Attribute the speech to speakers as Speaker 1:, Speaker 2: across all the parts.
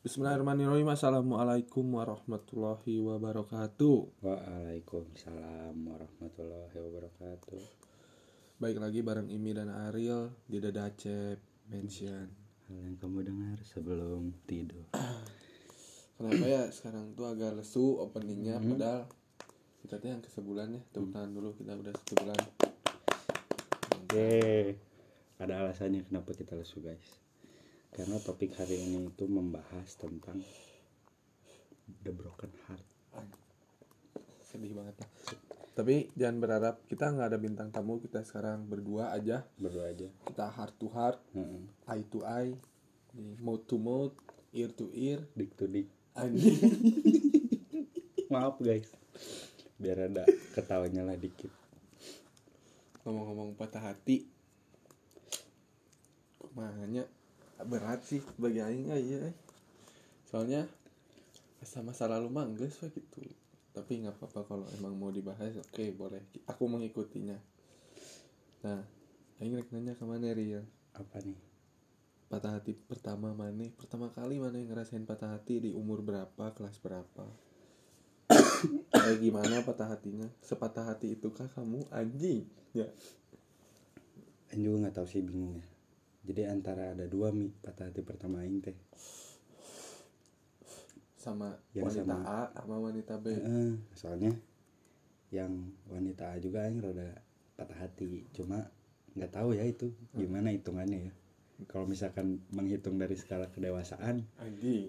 Speaker 1: Bismillahirrahmanirrahim Assalamualaikum warahmatullahi wabarakatuh
Speaker 2: Waalaikumsalam warahmatullahi wabarakatuh.
Speaker 1: Baik lagi bareng Imi dan Ariel Di Dadacep Mention
Speaker 2: Hal yang kamu dengar sebelum tidur.
Speaker 1: Kenapa ya sekarang tuh agak lesu openingnya Padahal kita tuh yang ke sebulan ya Tepuk tangan dulu kita udah sebulan
Speaker 2: Oke. Ada alasannya kenapa kita lesu guys. Karena topik hari ini itu membahas tentang the broken heart.
Speaker 1: Sedih banget lah Tapi jangan berharap kita nggak ada bintang tamu Kita sekarang berdua aja
Speaker 2: Berdua aja.
Speaker 1: Kita heart to heart
Speaker 2: Heeh.
Speaker 1: Eye to eye Mouth to mouth Ear to ear
Speaker 2: Dik to dik.
Speaker 1: Anjing
Speaker 2: Maaf guys. Biar ada ketawanya lah dikit.
Speaker 1: ngomong-ngomong patah hati kumanya berat sih bagi aing ah, iya eh. soalnya masa masa lalu mah geus we gitu. Tapi nggak apa-apa kalau emang mau dibahas oke boleh. Aku mengikutinya. Nah aing rek nanya ke mana Riel?
Speaker 2: Apa nih?
Speaker 1: patah hati pertama mana? Pertama kali mana yang ngerasain patah hati? Di umur berapa? Kelas berapa? Kayak gimana patah hatinya? Sepatah hati itukah kamu? Anjing. Ya.
Speaker 2: Aing juga nggak tahu sih bingung ya. Jadi antara ada dua mi. Patah hati pertama aing teh.
Speaker 1: sama
Speaker 2: Yang
Speaker 1: wanita
Speaker 2: sama-
Speaker 1: A sama wanita B.
Speaker 2: Heeh, soalnya yang wanita A juga yang rada patah hati. Cuma nggak tahu ya itu gimana hitungannya ya. Kalau misalkan menghitung dari skala kedewasaan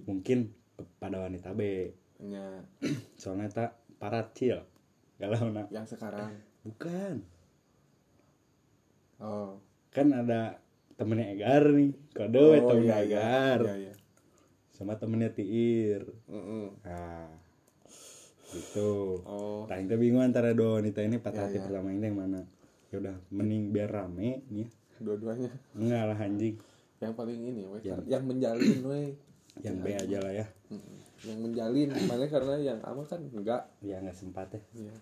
Speaker 2: mungkin pada wanita B.
Speaker 1: Nya.
Speaker 2: Soalnya tak parat cil. Galau nak.
Speaker 1: Yang sekarang?
Speaker 2: Bukan.
Speaker 1: Oh.
Speaker 2: Kan ada temennya Egar nih kode we
Speaker 1: oh
Speaker 2: temennya
Speaker 1: iya iya
Speaker 2: Egar
Speaker 1: iya iya
Speaker 2: sama temennya Tiir
Speaker 1: Mm-mm.
Speaker 2: nah gitu
Speaker 1: oh
Speaker 2: Nah, kita bingung antara dua wanita ini patah
Speaker 1: Ya,
Speaker 2: hati
Speaker 1: ya.
Speaker 2: pertama ini yang mana. Ya udah, mending biar rame nih. ya.
Speaker 1: dua-duanya
Speaker 2: Enggak lah anjing.
Speaker 1: yang paling ini we
Speaker 2: Yang-
Speaker 1: yang menjalin we
Speaker 2: Yang B aja lah ya.
Speaker 1: Yang menjalin mana karena yang ama kan enggak
Speaker 2: Ya nggak sempat ya.
Speaker 1: ya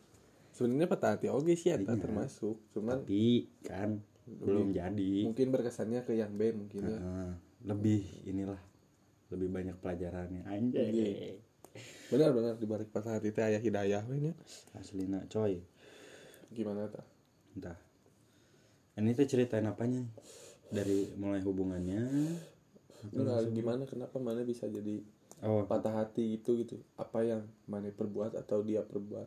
Speaker 1: sebenarnya patah hati oke sih
Speaker 2: Iya.
Speaker 1: termasuk cuman
Speaker 2: Tapi kan belum jadi.
Speaker 1: mungkin berkesannya ke yang B mungkin ya
Speaker 2: Heeh. lebih inilah lebih banyak pelajarannya anjay.
Speaker 1: Iya. benar-benar di balik patah hati teh aya hidayah nya
Speaker 2: Aslina coy.
Speaker 1: gimana ta
Speaker 2: Entah. Ini tuh ceritain apanya? Dari mulai hubungannya.
Speaker 1: Enggak, gimana kenapa mana bisa jadi
Speaker 2: Oh,
Speaker 1: patah hati itu gitu apa yang mana perbuat atau dia perbuat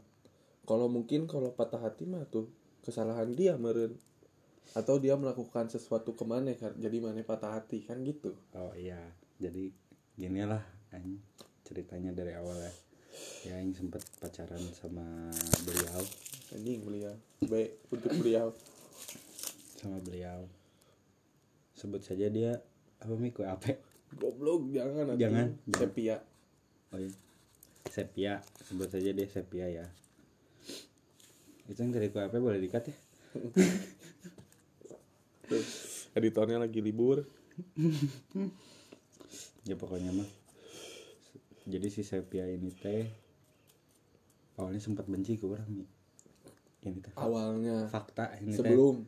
Speaker 1: kalau mungkin kalau patah hati mah tuh kesalahan dia meren atau dia melakukan sesuatu ke mana kan? Jadi mana patah hati kan gitu.
Speaker 2: Oh iya. Jadi gini lah anjing. Ceritanya dari awal ya. Ya yang sempet pacaran sama beliau.
Speaker 1: Anjing beliau. Baik untuk beliau.
Speaker 2: Sama beliau. Sebut saja dia apa mi? Kue ape?
Speaker 1: Goblok jangan.
Speaker 2: Jangan, jangan.
Speaker 1: sepia.
Speaker 2: Oh iya. Sepia. Sebut saja dia sepia ya. Itu yang dari kue ape boleh dikat ya
Speaker 1: Editornya lagi libur.
Speaker 2: Ya pokoknya mah. Jadi si sepia ini teh awalnya sempat benci ke orang nih ini teh.
Speaker 1: Awalnya.
Speaker 2: Fakta ini teh.
Speaker 1: Sebelum.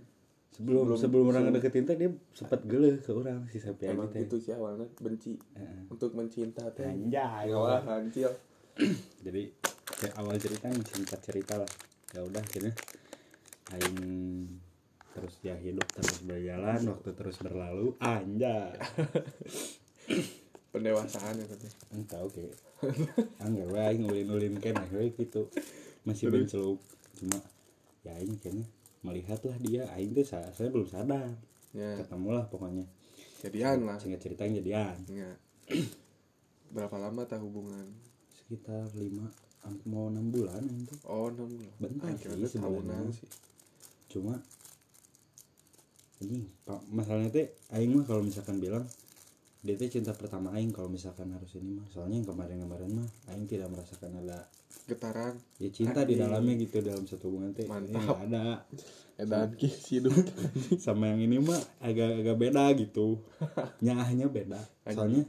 Speaker 2: Sebelum
Speaker 1: sebelum-
Speaker 2: sebelum orang ngedeketin teh dia sempat geleh ke orang si sepia ini teh.
Speaker 1: gitu sih awalnya benci.
Speaker 2: Heeh.
Speaker 1: untuk mencinta teh.
Speaker 2: Anjay
Speaker 1: wah hancil.
Speaker 2: Jadi awal cerita singkat cerita lah. Ya udah akhirnya aing terus ya hidup terus berjalan waktu terus berlalu anjay.
Speaker 1: Pendewasaan ya teh
Speaker 2: entah oke enggak we aing ulin-ulin kan we gitu. Masih benceluk cuma ya aing kayaknya melihatlah dia. Aing tuh sa- saya belum sadar.
Speaker 1: Ya.
Speaker 2: Ketemulah pokoknya.
Speaker 1: Jadian lah.
Speaker 2: Singkat cerita jadian.
Speaker 1: Ya. Berapa lama tak hubungan?
Speaker 2: sekitar lima mau enam bulan itu.
Speaker 1: Oh, enam bulan.
Speaker 2: Bentar
Speaker 1: Ah,
Speaker 2: sih sebenarnya.
Speaker 1: sih.
Speaker 2: cuma pak masalahnya teh aing mah kalau misalkan bilang dia teh cinta pertama aing kalau misalkan harus ini mah soalnya yang kemarin-kemarin mah aing tidak merasakan ada
Speaker 1: Getaran.
Speaker 2: ya cinta di dalamnya gitu dalam satu hubungan teh
Speaker 1: Mantap.
Speaker 2: Ada
Speaker 1: Edan hidup.
Speaker 2: sama yang ini mah agak-agak beda gitu nyahnya beda soalnya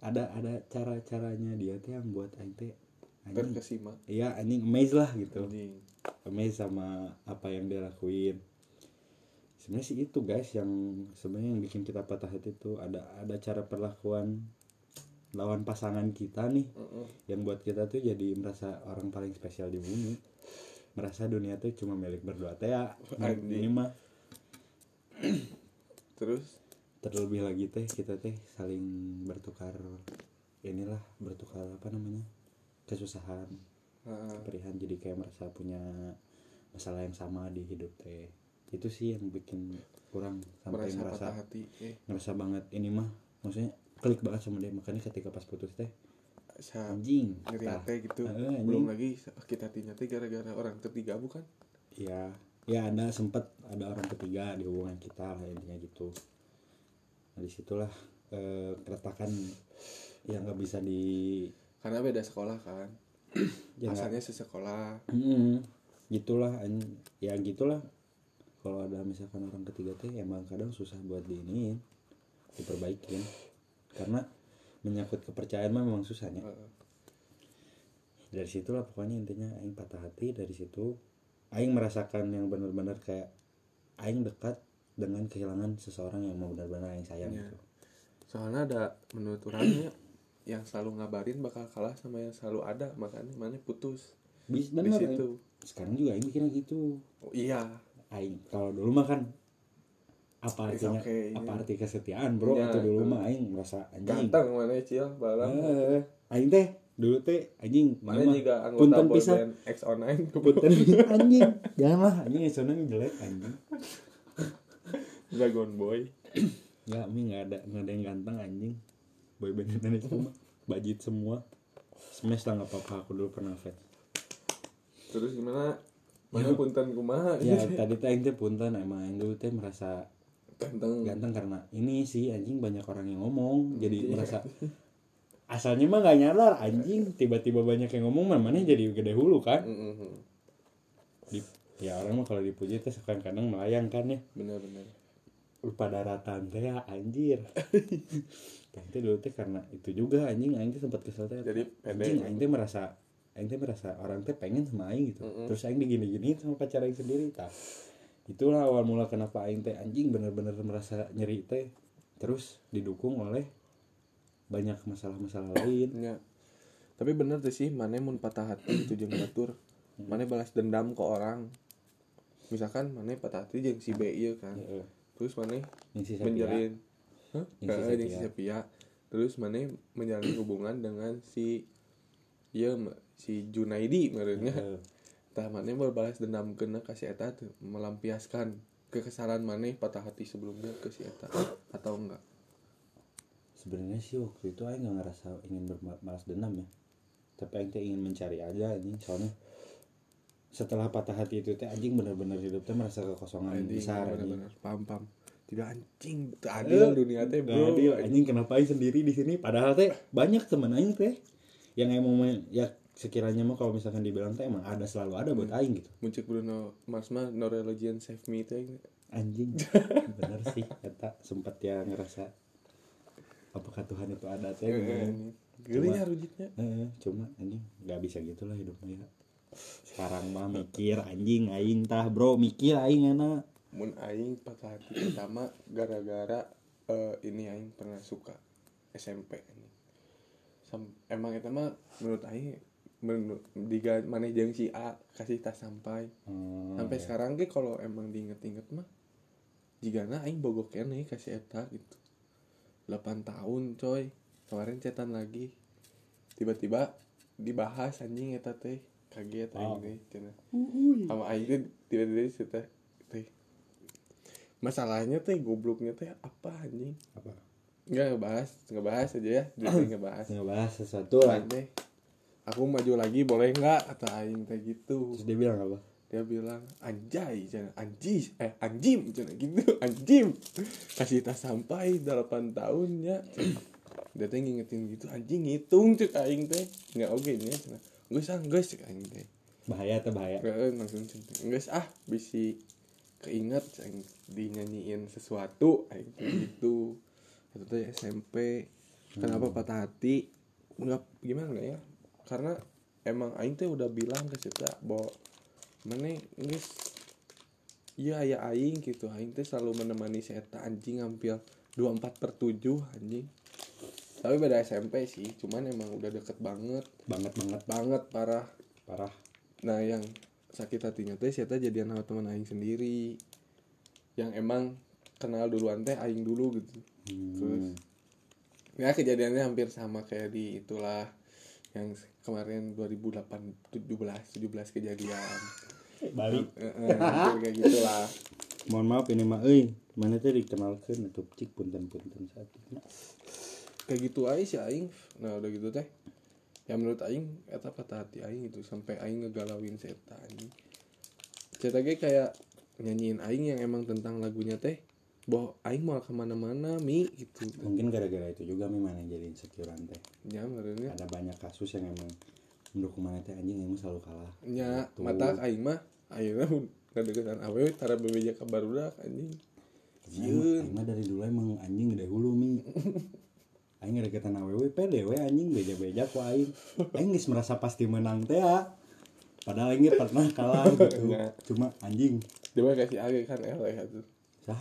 Speaker 2: ada ada cara caranya dia teh yang buat aing teh anjing
Speaker 1: Terkesima.
Speaker 2: iya anjing amazed lah gitu
Speaker 1: Anjing.
Speaker 2: amazed sama apa yang dia lakuin sebenarnya sih itu guys yang sebenarnya yang bikin kita patah hati itu ada ada cara perlakuan lawan pasangan kita nih.
Speaker 1: Heeh.
Speaker 2: yang buat kita tuh jadi merasa orang paling spesial di bumi. Merasa dunia tuh cuma milik berdua. Teh ya ini mah
Speaker 1: terus?
Speaker 2: terlebih lagi teh kita teh saling bertukar inilah bertukar apa namanya? Kesusahan.
Speaker 1: Heeh.
Speaker 2: keperihan jadi kayak merasa punya masalah yang sama di hidup teh itu sih yang bikin kurang sampai
Speaker 1: merasa patah hati eh
Speaker 2: ngerasa banget. Ini mah maksudnya klik banget sama dia. Makanya ketika pas putus teh
Speaker 1: sa
Speaker 2: anjing
Speaker 1: ngeri hati gitu.
Speaker 2: Heeh, anjing.
Speaker 1: belum lagi sakit hatinya teh gara-gara orang ketiga bukan?
Speaker 2: Ya ya ada sempat ada orang ketiga di hubungan kita lah intinya gitu. Nah di situlah eh, keretakan yang nggak bisa di
Speaker 1: karena beda sekolah kan.
Speaker 2: Ya
Speaker 1: asalnya sesekolah.
Speaker 2: Mm, gitulah ya gitulah kalau ada misalkan orang ketiga teh emang kadang susah buat diiniin diperbaikin. Karena menyangkut kepercayaan mah memang susahnya. Dari situlah pokoknya intinya aing patah hati dari situ aing merasakan yang benar-benar kayak aing dekat dengan kehilangan seseorang yang mau benar-benar aing sayang
Speaker 1: Iya.
Speaker 2: gitu.
Speaker 1: Soalnya ada menurut orangnya yang selalu ngabarin bakal kalah sama yang selalu ada makanya mana putus.
Speaker 2: Bis
Speaker 1: di
Speaker 2: bener
Speaker 1: situ.
Speaker 2: Aing. sekarang juga aing mikirnya gitu.
Speaker 1: Oh, iya
Speaker 2: aing. Kalau dulu mah kan apa artinya
Speaker 1: okay,
Speaker 2: apa
Speaker 1: iya.
Speaker 2: arti kesetiaan bro?
Speaker 1: Iya,
Speaker 2: itu dulu
Speaker 1: itu.
Speaker 2: mah aing merasa anjing.
Speaker 1: Ganteng mana cil? Balang.
Speaker 2: Eh, aing teh dulu teh anjing
Speaker 1: mana juga anggota
Speaker 2: punten
Speaker 1: band X online
Speaker 2: punten anjing janganlah anjing soalnya jelek anjing.
Speaker 1: Dragon Boy.
Speaker 2: Enggak, mi nggak ada nggak ada yang ganteng anjing. Boy band Indonesia mah bajit semua. Smash lah nggak apa-apa aku dulu pernah fans.
Speaker 1: terus gimana mana punten kumaha?
Speaker 2: Ya tadi teh aing teh punten emang aing dulu teh merasa
Speaker 1: ganteng.
Speaker 2: ganteng karena ini sih anjing banyak orang yang ngomong. Jadi
Speaker 1: Iya.
Speaker 2: merasa asalnya mah nggak nyadar anjing. Tiba-tiba banyak yang ngomong mana jadi gede hulu kan?
Speaker 1: Mm-mm.
Speaker 2: Di- ya orang mah kalau dipuji teh kadang-kadang melayang kan ya.
Speaker 1: Bener-bener
Speaker 2: lupa daratan teh ya anjir. Teh dulu teh karena itu juga anjing. Teh sempat kesel teh.
Speaker 1: Jadi pede.
Speaker 2: anjing teh merasa aing teh merasa orang teh pengen sama aing gitu
Speaker 1: Mm-mm.
Speaker 2: terus aing digini-gini sama pacar aing sendiri tah itulah awal mula kenapa aing teh anjing bener-bener merasa nyeri teh terus didukung oleh banyak masalah-masalah lain
Speaker 1: Ya. Tapi bener tuh sih, mana mun patah hati itu jeung batur. Mana balas dendam ke orang. Misalkan mana patah hati jeung si B ieu kan.
Speaker 2: Heeh.
Speaker 1: Terus mana menjalin Heeh, jeung si
Speaker 2: Sepia.
Speaker 1: Sepia. Terus mana menjalin hubungan dengan si ma- si Junaidi merenya.
Speaker 2: Heeh.
Speaker 1: Tah mana berbalas dendam kena ka si eta tuh melampiaskan kekesalan mana patah hati sebelumnya ke si eta atau enggak?
Speaker 2: sebenarnya sih waktu itu aing nggak ngerasa ingin berbalas dendam ya tapi aing teh ingin mencari aja anjing soalnya setelah patah hati itu teh anjing bener-bener hidup teh merasa kekosongan
Speaker 1: Anjing,
Speaker 2: besar anjing
Speaker 1: bener-bener paham paham. Tidak anjing, tak adil dunia teh, Bro.
Speaker 2: adil, anjing kenapa aing sendiri di sini padahal teh banyak teman aing teh yang emang main- ya sekiranya mah kalau misalkan dibilang teh emang ada selalu ada buat aing gitu
Speaker 1: Muncul Bruno Mars mah no religion save me teh.
Speaker 2: anjing bener sih kata sempat ya ngerasa apakah Tuhan itu ada teh gitu.
Speaker 1: Gelinya rujitnya.
Speaker 2: Eh, cuma anjing nggak bisa gitulah hidupnya ya. sekarang mah mikir anjing aing tah bro mikir aing enak
Speaker 1: Mun aing patah hati pertama gara-gara eh, ini aing pernah suka SMP ini. Sam- emang itu mah menurut aing diga mana jeung si A kasih tas sampai.
Speaker 2: Hmm,
Speaker 1: sampai
Speaker 2: ya.
Speaker 1: sekarang ge kalau emang diinget-inget mah jigana aing bogo kene kasih eta gitu. 8 tahun coy. Kemarin cetan lagi. Tiba-tiba dibahas anjing eta teh. Kaget aing
Speaker 2: Oh.
Speaker 1: teh sama aing teh tiba-tiba cerita teh masalahnya teh gobloknya teh apa anjing?
Speaker 2: Apa?
Speaker 1: Nggak ngebahas ngebahas aja ya ngebahas.
Speaker 2: Ngebahas sesuatu lah.
Speaker 1: Aing aku maju lagi boleh nggak? Kata aing teh gitu.
Speaker 2: Terus dia bilang apa?
Speaker 1: Dia bilang anjay jangan anjis eh anjim jangan gitu anjim. Kasih tas sampai 8 tahun ya. Dia teh ngingetin gitu anjing ngitung cek aing teh. Nggak oke nya gue sang guys cek aing teh.
Speaker 2: Bahaya atau bahaya.
Speaker 1: Langsung cek guys ah bisi keinget aing dinyanyiin sesuatu aing teh gitu. Itu teh SMP kenapa patah hati? Nggak gimana ya karena emang aing teh udah bilang ke Cita bahwa mana guys iya aya aing gitu. Aing teh selalu menemani si eta anjing hampir 24 per 7 anjing. Tapi beda SMP sih cuman emang udah deket banget.
Speaker 2: Banget banget.
Speaker 1: Banget parah.
Speaker 2: Parah.
Speaker 1: Nah yang sakit hatinya teh saya jadian sama teman aing sendiri. Yang emang kenal duluan teh aing dulu gitu.
Speaker 2: Hmm.
Speaker 1: ya kejadiannya hampir sama kayak di itulah yang kemarin 2008 17 17 kejadian.
Speaker 2: Balik
Speaker 1: Eh, eh, kayak gitulah.
Speaker 2: Mohon maaf ini mah euy mana teh dikenalkeun atuh cik punten-punten satu.
Speaker 1: Kayak gitu aing sih aing. Nah udah gitu teh. Ya menurut aing eta patah hati aing gitu. Sampai aing ngegalauin Seta anjing. Seta ge kayak nyanyiin aing yang emang tentang lagunya teh boh aing mau ke mana-mana mi gitu.
Speaker 2: Mungkin gara-gara itu juga mi mana jadi insecure teh
Speaker 1: ya menurutnya
Speaker 2: ada banyak kasus yang emang mendukung mana teh anjing emang selalu kalah.
Speaker 1: Nya
Speaker 2: Gitu.
Speaker 1: mata aing mah akhirnya ngadeketan awewe tara bebeja ke barudak anjing.
Speaker 2: Aing mah dari dulu emang anjing gede hulu mi. Aing ngedeketan awewe pede we anjing beja-beja ku aing. Aing geus merasa pasti menang teh ya padahal aing pernah kalah gitu.
Speaker 1: Ya.
Speaker 2: cuma anjing.
Speaker 1: Dia mah kasih age kan eleh atuh.
Speaker 2: Sah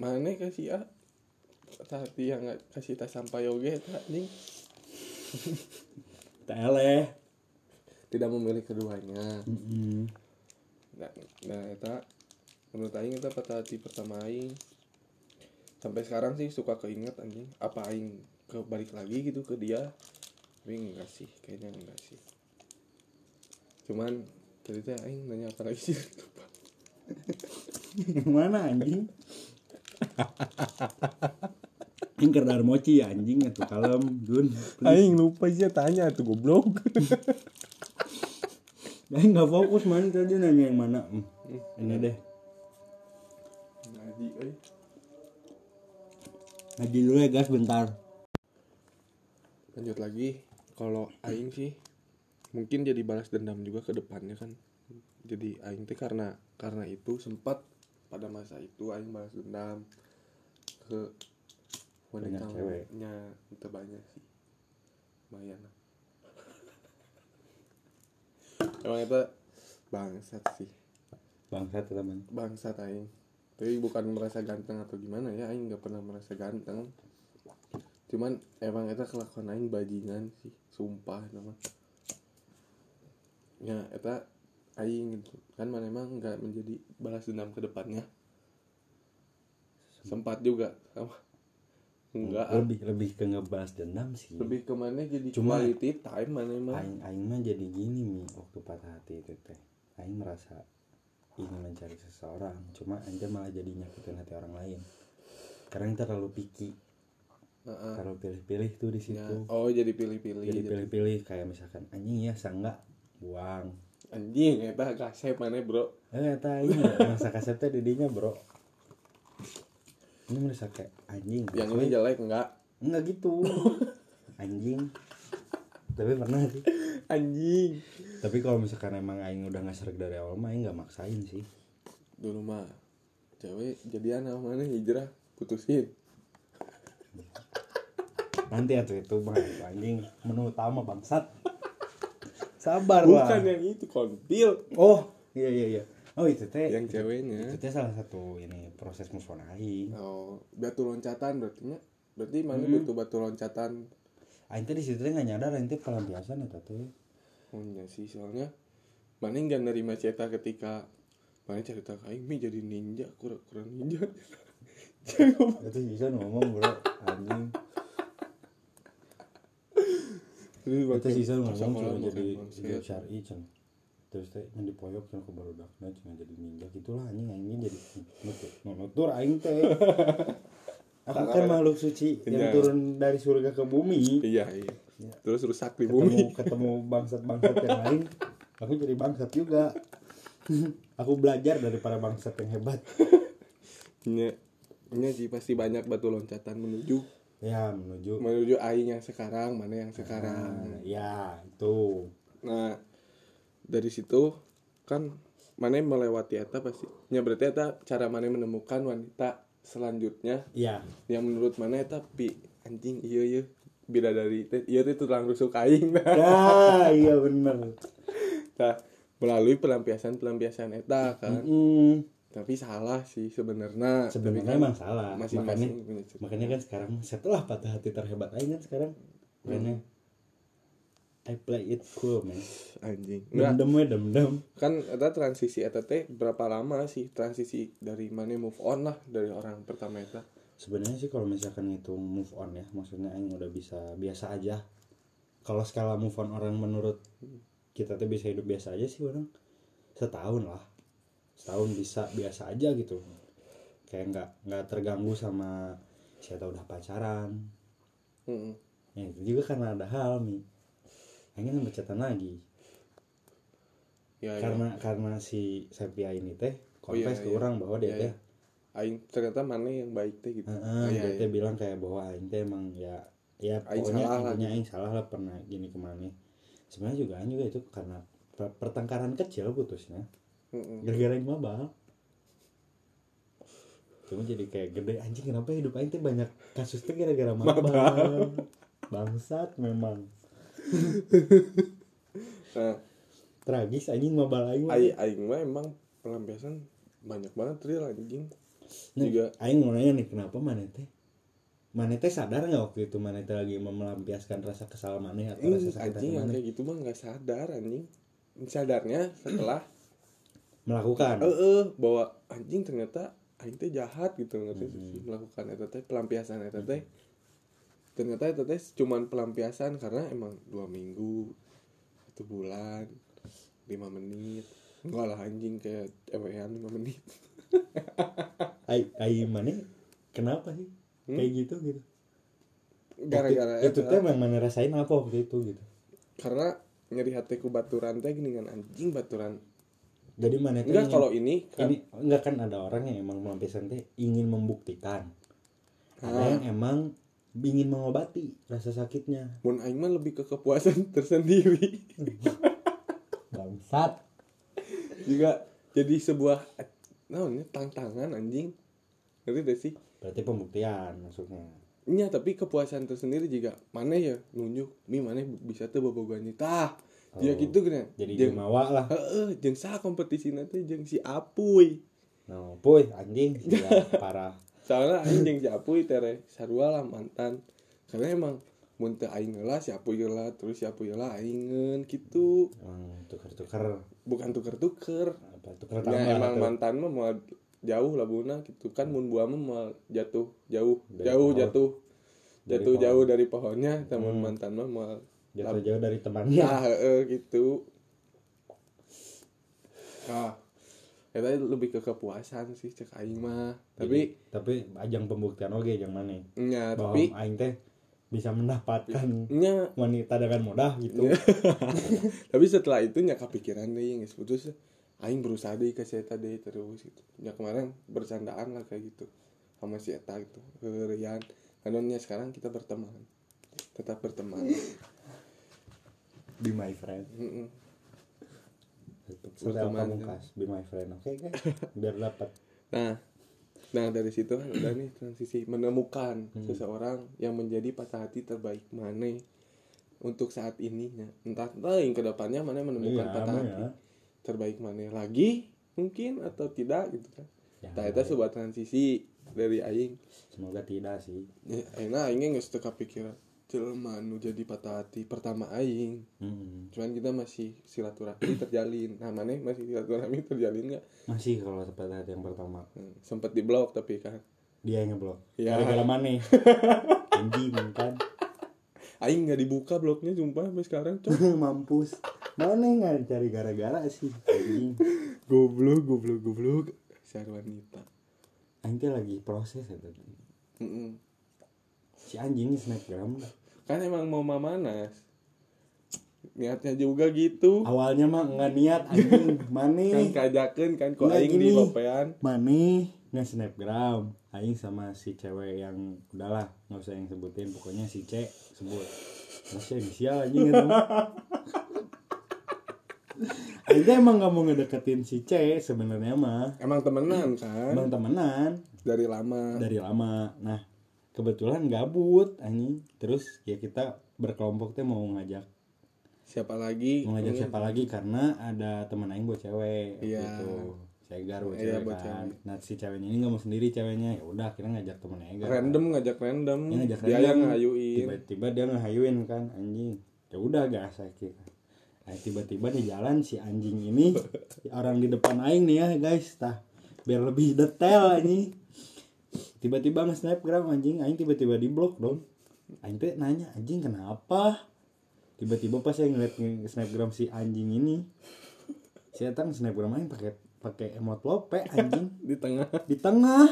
Speaker 1: mana kasih a tapi yang nggak kasih tas sampai eta anjing
Speaker 2: teh eleh.
Speaker 1: Tidak memilih keduanya. Nah, nah eta menurut aing eta patah hati pertama aing. Sampai sekarang sih suka keinget anjing. Apa aing kebalik lagi gitu ke dia? Tapi enggak sih kayaknya enggak sih. Cuman cerita aing nanya apa lagi sih?
Speaker 2: Mana anjing Ini kerdar mochi anjing atuh kalem Gun
Speaker 1: aing lupa sih tanya tuh goblok.
Speaker 2: Aing nggak fokus man tadi nanya yang mana. Hmm, Ini deh.
Speaker 1: Ngaji
Speaker 2: Ngaji dulu ya guys bentar.
Speaker 1: Lanjut lagi. Kalau aing sih mungkin jadi balas dendam juga ke depannya kan. Jadi aing teh karena karena itu sempat pada masa itu aing balas dendam ke wanita
Speaker 2: Banyak cewek.
Speaker 1: nya itu banyak sih. Lumayan lah. emang itu bangsat sih.
Speaker 2: Bangsat teman.
Speaker 1: Bangsat aing. Tapi bukan merasa ganteng atau gimana ya aing nggak pernah merasa ganteng. Cuman emang itu kelakuan aing bajingan sih sumpah nama ya eta aing gitu. Kan mana emang nggak menjadi balas dendam ke depannya sempat juga. Sama. Enggak. Ah.
Speaker 2: lebih lebih ke ngebahas dendam sih.
Speaker 1: Lebih ke mana jadi
Speaker 2: Cuma-
Speaker 1: quality time mana emang?
Speaker 2: aing aing mah jadi gini mi waktu patah hati itu teh. Aing merasa ingin mencari seseorang cuma anjir malah jadi nyakitin hati orang lain. Karena kita terlalu picky.
Speaker 1: Heeh.
Speaker 2: terlalu pilih-pilih tuh di
Speaker 1: Ya,
Speaker 2: situ
Speaker 1: oh jadi pilih-pilih
Speaker 2: jadi
Speaker 1: jadi
Speaker 2: pilih-pilih kayak misalkan anjing ya sanggak buang.
Speaker 1: Anjing eta kasep mana bro?
Speaker 2: Eh eta ini merasa kasep teh didinya bro ini merasa kayak anjing
Speaker 1: yang ini jelek enggak.
Speaker 2: Enggak gitu. Anjing. Tapi pernah sih.
Speaker 1: Anjing.
Speaker 2: Tapi kalau misalkan emang aing udah nggak serik dari awal mah aing nggak maksain sih.
Speaker 1: Dulu mah cewek jadian sama mana hijrah putusin.
Speaker 2: Nanti atuh itu mah anjing menu utama bangsat. Sabar
Speaker 1: bukan
Speaker 2: lah
Speaker 1: yang itu kontil
Speaker 2: oh iya iya iya oh itu teh.
Speaker 1: Yang ceweknya.
Speaker 2: itu teh salah satu ini proses move on aing
Speaker 1: oh batu loncatan berarti nya? Berarti mana
Speaker 2: Hmm.
Speaker 1: butuh batu loncatan?
Speaker 2: Aing teh di situ teh nggak nyadar aing teh pelampiasan eta teh.
Speaker 1: Oh iya sih soalnya mana nggak nerima cerita ketika mana cerita aing mi jadi ninja kurang kurang ninja.
Speaker 2: Itu bisa ngomong bro. Anjing. Itu sisa ngomong cuma jadi
Speaker 1: bukan
Speaker 2: jadi
Speaker 1: buset.
Speaker 2: syari cen terus teh yang di poyok cuma ke baru dakna cuma jadi ninja gitulah anjing anjing jadi nutur nutur aing teh. Aku kan makhluk suci yang
Speaker 1: Iya.
Speaker 2: turun dari surga ke bumi.
Speaker 1: Iya iya.
Speaker 2: Ya.
Speaker 1: terus rusak di
Speaker 2: ketemu
Speaker 1: bumi.
Speaker 2: ketemu bangsat bangsat yang lain. Aku jadi bangsat juga. Aku belajar dari para bangsat yang hebat.
Speaker 1: Nya, nya sih pasti banyak batu loncatan menuju.
Speaker 2: Ya menuju.
Speaker 1: Menuju aing yang sekarang mana yang sekarang.
Speaker 2: Nah, ya itu.
Speaker 1: Nah, dari situ kan mana melewati eta pasti. Ya berarti eta cara mana menemukan wanita selanjutnya.
Speaker 2: Ya
Speaker 1: yang menurut mana eta pi anjing iya iya. Bidadari teh iya teh tulang rusuk aing. Nah.
Speaker 2: ya iya bener.
Speaker 1: Nah, melalui pelampiasan-pelampiasan eta kan.
Speaker 2: Mm,
Speaker 1: tapi salah sih sebenarnya.
Speaker 2: Sebenarnya
Speaker 1: kan
Speaker 2: emang salah. Makanya
Speaker 1: masing-masing punya cerita.
Speaker 2: makanya kan sekarang setelah patah hati terhebat aing kan sekarang makanya I play it cool man.
Speaker 1: Anjing. Enggak
Speaker 2: dem dem we dem dem
Speaker 1: kan ada transisi eta teh berapa lama sih transisi dari mana move on lah dari orang pertama eta?
Speaker 2: Sebenarnya sih kalau misalkan itu move on ya maksudnya aing udah bisa biasa aja. Kalau skala move on orang menurut kita tuh bisa hidup biasa aja sih orang. Setahun lah. Setahun bisa biasa aja gitu. Kayak nggak nggak terganggu sama siapa udah pacaran.
Speaker 1: Mm-mm.
Speaker 2: ya itu juga karena ada hal nih kan bercatan lagi.
Speaker 1: Ya, ya.
Speaker 2: karena karena si Sepia ini teh
Speaker 1: Oh, iya,
Speaker 2: confess ke
Speaker 1: iya.
Speaker 2: orang bahwa dia
Speaker 1: Iya,
Speaker 2: teh
Speaker 1: iya. aing ternyata mana yang baik teh gitu. Ah, iya,
Speaker 2: dia
Speaker 1: iya.
Speaker 2: teh bilang kayak bahwa aing teh emang ya ya
Speaker 1: Aing
Speaker 2: pokoknya intinya aing salah lah pernah gini ke mana. Sebenarnya juga aing juga itu karena per- pertengkaran kecil putusnya. Gara-gara aing mabal. Cuma jadi kayak gede anjing kenapa hidup aing teh banyak kasus teh gara-gara mabal. Bangsat memang
Speaker 1: nah.
Speaker 2: Tragis anjing mabal aing
Speaker 1: aing aing mah emang pelampiasan banyak banget real anjing.
Speaker 2: Nah,
Speaker 1: juga
Speaker 2: aing mau nanya nih kenapa mana teh? Mana teh sadar nggak waktu itu mana teh lagi melampiaskan rasa kesal mana atau rasa sakit
Speaker 1: anjing yang
Speaker 2: mana
Speaker 1: kayak gitu mah nggak sadar anjing. Sadarnya setelah
Speaker 2: melakukan?
Speaker 1: Eh eh, bahwa anjing ternyata aing teh jahat gitu ngerti sih melakukan eta teh pelampiasan eta teh ternyata eta teh cuman pelampiasan karena emang dua minggu satu bulan lima menit. Enggak lah anjing kayak ewean lima menit.
Speaker 2: Ai ai mana kenapa sih? Kayak gitu gitu.
Speaker 1: Hmm? gara-gara
Speaker 2: itu teh emang mana rasain apa waktu itu gitu.
Speaker 1: Karena nyeri hatiku baturan teh gini kan anjing baturan.
Speaker 2: Jadi mana
Speaker 1: enggak kalau ini kan
Speaker 2: ini enggak kan ada orang yang emang melampiaskan teh ingin membuktikan. Ada
Speaker 1: Ah.
Speaker 2: yang emang ingin mengobati rasa sakitnya.
Speaker 1: Mun aing mah lebih ke kepuasan tersendiri.
Speaker 2: Bangsat
Speaker 1: juga jadi sebuah naonnya tantangan anjing. Ngerti gak sih?
Speaker 2: Berarti pembuktian maksudnya.
Speaker 1: Iya tapi kepuasan tersendiri juga. Mana ya nunjuk mi mana bisa tuh bobogohan tah dia
Speaker 2: Oh,
Speaker 1: gitu kan
Speaker 2: jadi jumawa lah.
Speaker 1: Heeh jeung saha kompetisi nanti jeung si Apuy.
Speaker 2: No puy anjing. Ya, parah
Speaker 1: soalnya aing jeung si Apuy tere sarua lah mantan. Karena emang mun teu aing heula si Apuy heula terus si Apuy heula aingen gitu.
Speaker 2: Emang tuker-tuker.
Speaker 1: Bukan tuker-tuker.
Speaker 2: Apa tuker
Speaker 1: ya
Speaker 2: tambah
Speaker 1: emang
Speaker 2: atau-
Speaker 1: mantan mah mau jauh lah buna gitu. Kan mun buah mah mau jatuh jauh
Speaker 2: Dari
Speaker 1: jauh
Speaker 2: pohon.
Speaker 1: jatuh.
Speaker 2: Dari
Speaker 1: jatuh
Speaker 2: pohon.
Speaker 1: jauh dari pohonnya teman
Speaker 2: Hmm.
Speaker 1: mantan mah mau
Speaker 2: jatuh jauh dari temannya.
Speaker 1: Nah gitu. Ah ya tadi lebih ke kepuasan sih cek aing mah. Tapi
Speaker 2: tapi ajang pembuktian oke yang mana? Bahwa
Speaker 1: tapi
Speaker 2: aing teh bisa mendapatkan
Speaker 1: nya
Speaker 2: wanita dengan mudah gitu.
Speaker 1: Tapi setelah itu nya kepikiran deh yang putus aing berusaha deh ke si Eta deh terus gitu. Ya kemarin bercandaan lah kayak gitu sama si Eta gitu kerian karena sekarang kita berteman tetap berteman.
Speaker 2: Be my friend.
Speaker 1: Mm-mm.
Speaker 2: Sampai
Speaker 1: Berteman.
Speaker 2: pamungkas be my friend oke guys biar dapat
Speaker 1: Nah, nah dari situ kan udah nih transisi menemukan
Speaker 2: Hmm.
Speaker 1: seseorang yang menjadi patah hati terbaik mana untuk saat ini ya. entah entah yang ke depannya mana menemukan
Speaker 2: Iya,
Speaker 1: patah hati
Speaker 2: ya.
Speaker 1: terbaik mana lagi mungkin atau tidak gitu kan.
Speaker 2: Ya,
Speaker 1: Nah, itu sebuah transisi dari aing.
Speaker 2: semoga tidak sih
Speaker 1: Ya, Enak aingnya nggak suka pikiran jelema nu jadi patah hati pertama aing.
Speaker 2: Hmm.
Speaker 1: Cuman kita masih silaturahmi terjalin. Nah, mana masih silaturahmi terjalin nggak?
Speaker 2: masih kalau seperti hati yang pertama.
Speaker 1: Hmm, sempet di blok tapi kan.
Speaker 2: Dia yang ngeblok
Speaker 1: Ya.
Speaker 2: gara-gara mana anjing kan
Speaker 1: Aing nggak dibuka blognya sumpah sampai sekarang
Speaker 2: mampus. Mana nggak cari gara-gara sih. Anjing.
Speaker 1: Goblok goblok goblok. Syar wanita
Speaker 2: Aing lagi proses ya tadi
Speaker 1: Mm-mm.
Speaker 2: si anjing snapgram
Speaker 1: kan emang mau mamanas. Niatnya juga gitu.
Speaker 2: Awalnya mah nggak niat anjing.
Speaker 1: Kan
Speaker 2: mana
Speaker 1: kajakan kan kok
Speaker 2: Nggak
Speaker 1: aing di
Speaker 2: gini.
Speaker 1: lopean.
Speaker 2: Mana nggak snapgram. Aing sama si cewek yang udahlah nggak usah yang sebutin. Pokoknya si C sebut. Masih inisial anjing gitu. Aing emang gak mau ngedeketin si C sebenarnya mah.
Speaker 1: Emang temenan kan?
Speaker 2: Emang temenan.
Speaker 1: Dari lama.
Speaker 2: Dari lama. Nah kebetulan gabut anjing. Terus ya kita berkelompok teh mau ngajak.
Speaker 1: Siapa lagi?
Speaker 2: Mau ngajak
Speaker 1: Mm.
Speaker 2: siapa lagi? Karena ada teman aing buat cewek
Speaker 1: Iya.
Speaker 2: gitu cegar buat
Speaker 1: Iya,
Speaker 2: cewek
Speaker 1: buat
Speaker 2: kan.
Speaker 1: cewek.
Speaker 2: nah si ceweknya ini nggak mau sendiri ceweknya. Ya udah akhirnya ngajak temennya Egar
Speaker 1: random ngajak random.
Speaker 2: Iya, ngajak
Speaker 1: dia
Speaker 2: random.
Speaker 1: yang ngayuin.
Speaker 2: Tiba-tiba dia ngehayuin kan anjing. Ya udah gas akhirnya. Nah, tiba-tiba di jalan si anjing ini orang di depan aing nih ya guys. Tah biar lebih detail anjing tiba-tiba nge-snapgram anjing aing tiba-tiba di blok dong. Aing tuh nanya anjing kenapa? Tiba-tiba pas saya ngeliat snapgram si anjing ini si datang snapgram aing pakai pakai emot lope anjing.
Speaker 1: Di tengah.
Speaker 2: Di tengah.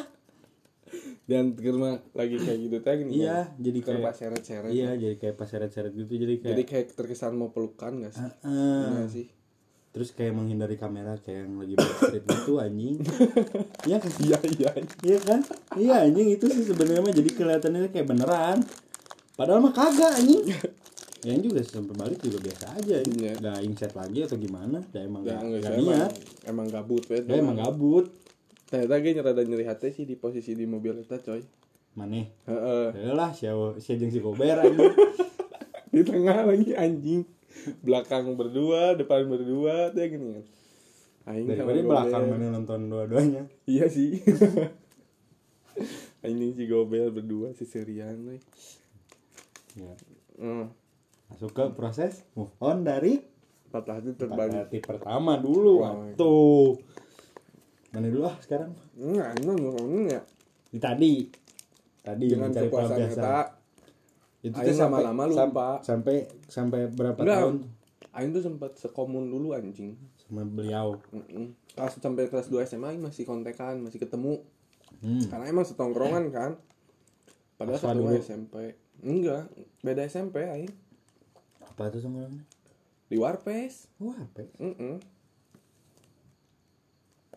Speaker 1: Dan karena lagi kayak gitu teh gini
Speaker 2: iya jadi
Speaker 1: kan pas
Speaker 2: kayak
Speaker 1: seret-seret.
Speaker 2: iya jadi kayak pas seret-seret gitu jadi kayak
Speaker 1: jadi kayak terkesan mau pelukan gak sih?
Speaker 2: Heeh.
Speaker 1: Iya sih
Speaker 2: terus kayak menghindari kamera kayak yang lagi backstreet gitu anjing. Iya kan?
Speaker 1: Iya iya.
Speaker 2: Iya kan? Iya anjing itu sih sebenarnya jadi kelihatannya kayak beneran. Padahal mah kagak anjing. Ya ini juga sampai balik juga biasa aja. Nggak inset lagi atau gimana? Ya emang
Speaker 1: Ya,
Speaker 2: nggak
Speaker 1: enggak
Speaker 2: nggak
Speaker 1: sih, emang,
Speaker 2: niat
Speaker 1: emang gabut
Speaker 2: ya emang gabut.
Speaker 1: Ternyata gue nyerada nyeri hati sih di posisi di mobil kita coy.
Speaker 2: Maneh.
Speaker 1: Heeh.
Speaker 2: ya lah si si jeung si kober anjing.
Speaker 1: Di tengah lagi anjing belakang berdua depan berdua tuh gini. Kan Aing
Speaker 2: daripada belakang mana nonton dua-duanya?
Speaker 1: Iya sih. Anjing si Gobel berdua si Sirian we.
Speaker 2: ya.
Speaker 1: Hmm.
Speaker 2: masuk ke proses move on dari
Speaker 1: patah hati
Speaker 2: patah
Speaker 1: terbalik.
Speaker 2: hati pertama dulu
Speaker 1: Wah.
Speaker 2: tuh mana dulu ah sekarang?
Speaker 1: Enggak emang ngomongnya
Speaker 2: di tadi. Tadi
Speaker 1: dengan
Speaker 2: mencari
Speaker 1: kepuasan
Speaker 2: itu tuh sampai
Speaker 1: lama-lama
Speaker 2: sam-
Speaker 1: lupa.
Speaker 2: sampai sampai berapa
Speaker 1: enggak
Speaker 2: tahun
Speaker 1: Aing tuh sempat sekomun dulu anjing
Speaker 2: sama beliau
Speaker 1: kelas sampai kelas 2 SMA Aing masih kontekan masih ketemu
Speaker 2: hmm.
Speaker 1: karena emang setongkrongan kan padahal
Speaker 2: Aswa
Speaker 1: satu
Speaker 2: dulu.
Speaker 1: SMP enggak beda SMP Aing
Speaker 2: apa tuh sama orangnya
Speaker 1: di Warpes
Speaker 2: wah apa ya?
Speaker 1: Mm-mm.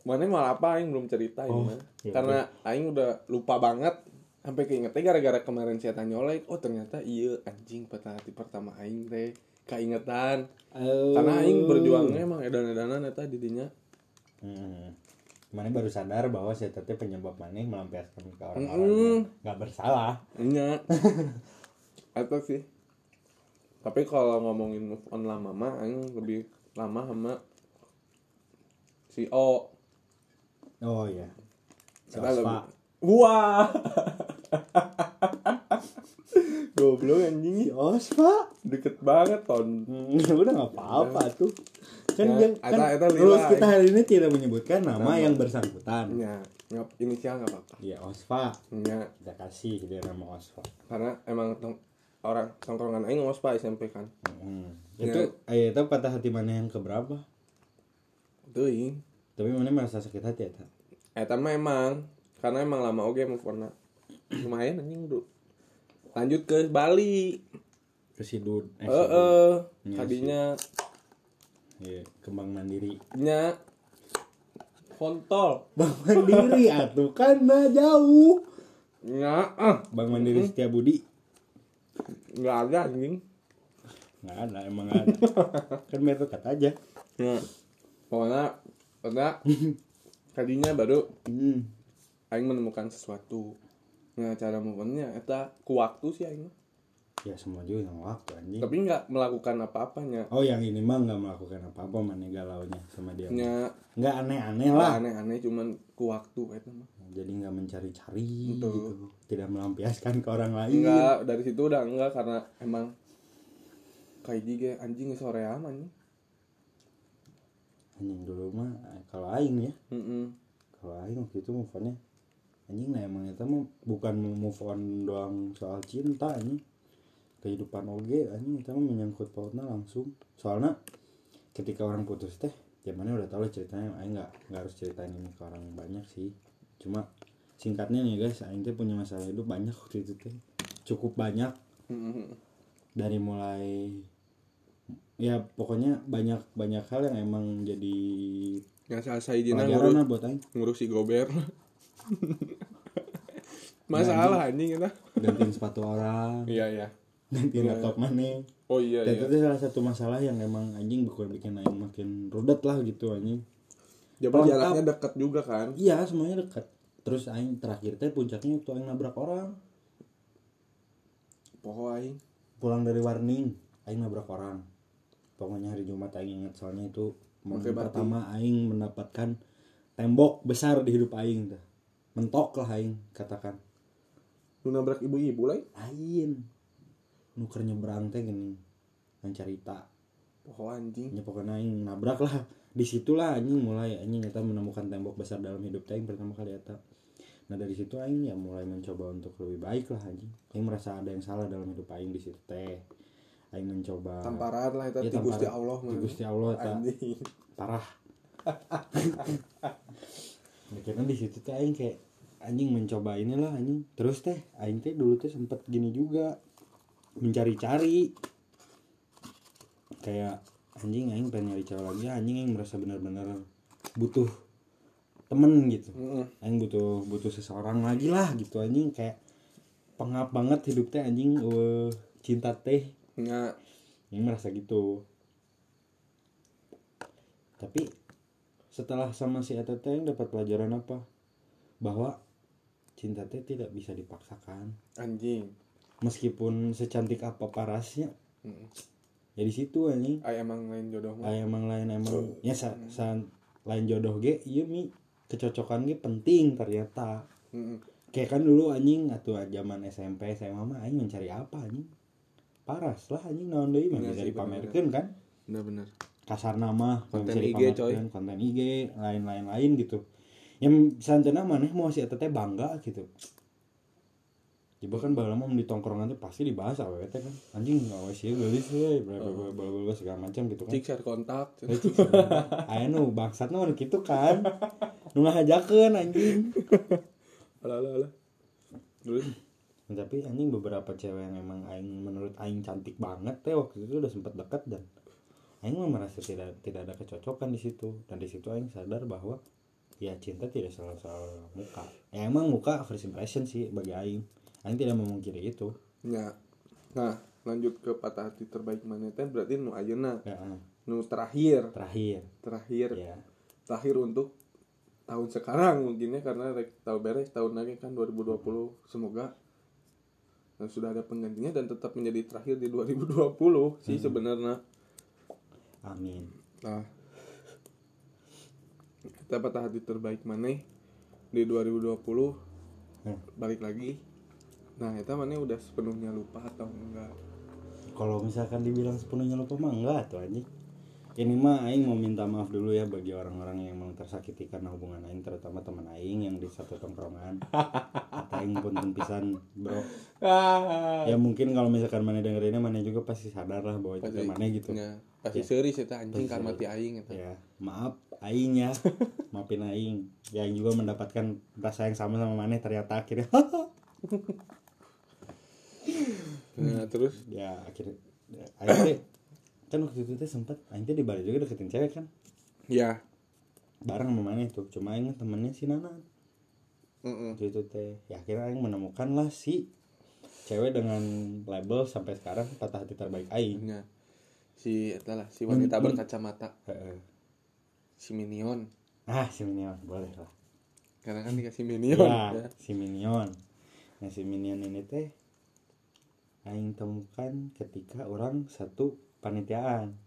Speaker 1: Mana malah apa Aing belum cerita ini
Speaker 2: Oh,
Speaker 1: mah.
Speaker 2: iya,
Speaker 1: Karena Aing udah lupa banget sampai keingetnya gara-gara kemarin saya tanya nyolek oh ternyata iya anjing patah hati pertama Aing teh keingetan
Speaker 2: Oh.
Speaker 1: karena Aing berjuangnya emang edan-edanan eta di dinya
Speaker 2: hmm. mana baru sadar bahwa saya tete penyebab mana melampiaskan ke orang-orang yang nggak bersalah
Speaker 1: Nya. Atau sih. Tapi kalau ngomongin move on lama mah aing lebih lama sama si O.
Speaker 2: oh ya Osva.
Speaker 1: lebih- Wah. Goblok anjing
Speaker 2: si Osva
Speaker 1: deket banget ton.
Speaker 2: Hmm, udah nggak apa-apa tuh kan
Speaker 1: Ya,
Speaker 2: dia kan
Speaker 1: eta- eta
Speaker 2: rules kita hari ini tidak menyebutkan nama,
Speaker 1: Nama.
Speaker 2: yang bersangkutan
Speaker 1: Nya, ngap inisial nggak apa-apa.
Speaker 2: ya Osva
Speaker 1: Nya,
Speaker 2: kita kasih dia nama Osva
Speaker 1: karena emang tong- orang tongkrongan aing ngospa SMP kan.
Speaker 2: Hmm.
Speaker 1: Ya.
Speaker 2: Itu eh itu patah hati mana yang keberapa?
Speaker 1: Teuing.
Speaker 2: Tapi mana merasa sakit hati ya,
Speaker 1: Eta mah emang karena emang lama oge move on lumayan anjing bro lanjut ke Bali
Speaker 2: Ke Sidud. Eh,
Speaker 1: eh eh
Speaker 2: Iya
Speaker 1: tadinya
Speaker 2: Iya, kembang mandiri.
Speaker 1: nya kontol
Speaker 2: Bang Mandiri atuh kan mah jauh.
Speaker 1: nya ah
Speaker 2: Bang Mandiri Setiabudi
Speaker 1: nggak ada anjing
Speaker 2: nggak ada emang nggak ada. kan biar dekat aja.
Speaker 1: nya pokoknya pokoknya tadinya baru
Speaker 2: Hmm.
Speaker 1: aing menemukan sesuatu nah cara move onnya eta ku waktu sih aing.
Speaker 2: Ya semua juga sama waktu anjing.
Speaker 1: tapi nggak melakukan apa-apanya
Speaker 2: Oh yang ini mah nggak melakukan apa-apa mana galaunya sama dia.
Speaker 1: nya
Speaker 2: Nggak aneh-aneh lah.
Speaker 1: aneh-aneh cuman ku waktu eta mah
Speaker 2: Jadi nggak mencari-cari gitu. Tidak melampiaskan ke orang lain.
Speaker 1: enggak dari situ udah enggak karena emang kayak juga anjing sore aman
Speaker 2: Anjing dulu mah kalau aing ya.
Speaker 1: Mm-mm.
Speaker 2: kalau aing waktu itu move onnya anjing nah emang itu mah bukan move on doang soal cinta anjing. Kehidupan oge anjing itu mah menyangkut pautnya langsung. Soalnya ketika orang putus teh ya mana udah tahu lah ceritanya aing nggak nggak harus ceritain ini ke orang banyak sih. Cuma singkatnya nih guys aing teh punya masalah hidup banyak waktu itu teh. Cukup banyak.
Speaker 1: Mm-mm.
Speaker 2: dari mulai ya pokoknya banyak banyak hal yang emang jadi
Speaker 1: nggak selesai
Speaker 2: lah
Speaker 1: ngurus,
Speaker 2: buat aing.
Speaker 1: ngurus si gober masalah anjing kita
Speaker 2: gantiin sepatu orang.
Speaker 1: Iya iya.
Speaker 2: Gantiin
Speaker 1: Iya,
Speaker 2: laptop mana.
Speaker 1: Oh iya
Speaker 2: dan
Speaker 1: iya.
Speaker 2: itu salah satu masalah yang emang anjing bukan bikin aing makin rudet lah gitu anjing. Lengkap.
Speaker 1: jaraknya deket juga kan?
Speaker 2: Iya semuanya dekat. Terus aing terakhir teh puncaknya waktu aing nabrak orang.
Speaker 1: Pokok aing.
Speaker 2: Pulang dari warning aing nabrak orang. Pokoknya hari Jumat aing ingat soalnya itu momen pertama aing mendapatkan tembok besar di hidup aing mentok lah aing katakan
Speaker 1: lu nabrak ibu-ibu lain
Speaker 2: lain. Nuker nyebrang teh gini yang cerita.
Speaker 1: Oh anjing.
Speaker 2: Ya pokoknya aing nabrak lah. Di situlah anjing mulai anjing kita menemukan tembok besar dalam hidup teh aing pertama kali eta. Nah dari situ aing ya mulai mencoba untuk lebih baik lah anjing. Aing merasa ada yang salah dalam hidup aing di situ teh. Aing mencoba.
Speaker 1: Tamparan lah itu
Speaker 2: Ya,
Speaker 1: ti Gusti. Allah
Speaker 2: Ti. Gusti Allah eta.
Speaker 1: Anjing.
Speaker 2: Parah. Akhirnya di situ teh aing kayak anjing mencoba inilah anjing. Terus teh aing teh dulu teh sempet gini juga. Mencari-cari. Kayak anjing aing pengen nyari cewek lagi. Anjing aing merasa benar-benar butuh temen gitu.
Speaker 1: Heeh.
Speaker 2: aing butuh butuh seseorang lagi lah gitu anjing. Kayak pengap banget hidup teh anjing. Eh, cinta teh.
Speaker 1: Nya.
Speaker 2: Yang merasa gitu. Tapi setelah sama si Eta teh yang dapat pelajaran apa? Bahwa cinta teh tidak bisa dipaksakan.
Speaker 1: Anjing.
Speaker 2: Meskipun secantik apa parasnya
Speaker 1: Heeh.
Speaker 2: ya di situ anjing.
Speaker 1: Ay emang lain jodoh
Speaker 2: Aya emang lain emang ya sa, sa- lain jodoh ge iya mi kecocokan ge penting ternyata.
Speaker 1: Heeh.
Speaker 2: kayak kan dulu anjing atau zaman SMP SMA mah aing mencari apa anjing? Paras lah anjing naon deui mah
Speaker 1: Iya
Speaker 2: bisa
Speaker 1: sih,
Speaker 2: dipamerkeun kan?
Speaker 1: Bener-bener.
Speaker 2: Kasar nama
Speaker 1: Konten IG,
Speaker 2: dipamerkeun, konten IG lain-lain lain gitu yang santana maneh mau si eta teh bangga gitu? Coba kan baheula mah di tongkrongan teh pasti dibahas awewe teh kan. Anjing we bla bla bla bla bla segala macam gitu kan.
Speaker 1: Cik share kontak.
Speaker 2: Aya nu bangsat nu kitu kan. Nu ngahajakeun anjing.
Speaker 1: Alah alah alah. Terus
Speaker 2: tapi anjing beberapa cewek yang emang aing menurut aing cantik banget teh waktu itu udah sempet dekat dan aing merasa tidak tidak ada kecocokan di situ. Dan di situ aing sadar bahwa ya cinta tidak selalu soal muka. Ya emang muka first impression sih bagi aing. Aing tidak memungkiri itu.
Speaker 1: Nya nah lanjut ke patah hati terbaik mana teh berarti nu ayeuna.
Speaker 2: Ya, ah.
Speaker 1: nu terakhir.
Speaker 2: Terakhir.
Speaker 1: Terakhir.
Speaker 2: Ya.
Speaker 1: Terakhir untuk tahun sekarang mungkinnya karena rek tahu beres tahun lagi kan 2020 semoga dan sudah ada penggantinya dan tetap menjadi terakhir di 2020 sih sebenarnya.
Speaker 2: Amin.
Speaker 1: Nah kita patah hati terbaik mana di 2020
Speaker 2: Hmm.
Speaker 1: balik lagi. Nah itu mana udah sepenuhnya lupa atau enggak?
Speaker 2: Kalau misalkan dibilang sepenuhnya lupa mah enggak tuh anjing. Ini mah aing mau minta maaf dulu ya bagi orang-orang yang emang tersakiti karena hubungan aing terutama teman aing yang di satu tongkrongan. Kata aing pun pisan bro. Ya mungkin kalau misalkan mana dengerinnya mana juga pasti sadar lah bahwa itu mana gitu.
Speaker 1: nya, pasti serius itu anjing karena mati aing itu.
Speaker 2: Ya maaf aing. Ya maafin aing yang juga mendapatkan rasa yang sama sama mana ternyata akhirnya.
Speaker 1: Nah terus?
Speaker 2: Ya akhirnya ya, akhirnya kan waktu itu teh sempet aing teh di Bali juga deketin cewek kan?
Speaker 1: Ya.
Speaker 2: Bareng sama mana itu cuma aing temennya si Nana.
Speaker 1: Mm
Speaker 2: waktu itu teh ya akhirnya aing menemukan lah si cewek dengan label sampai sekarang patah hati terbaik aing.
Speaker 1: Nya si itulah si wanita
Speaker 2: men-
Speaker 1: berkacamata.
Speaker 2: Heeh.
Speaker 1: si minion.
Speaker 2: Ah si Minion boleh lah.
Speaker 1: Karena kan dikasih minion
Speaker 2: ya,
Speaker 1: ya.
Speaker 2: si Minion. Nah si Minion ini teh aing temukan ketika orang satu panitiaan.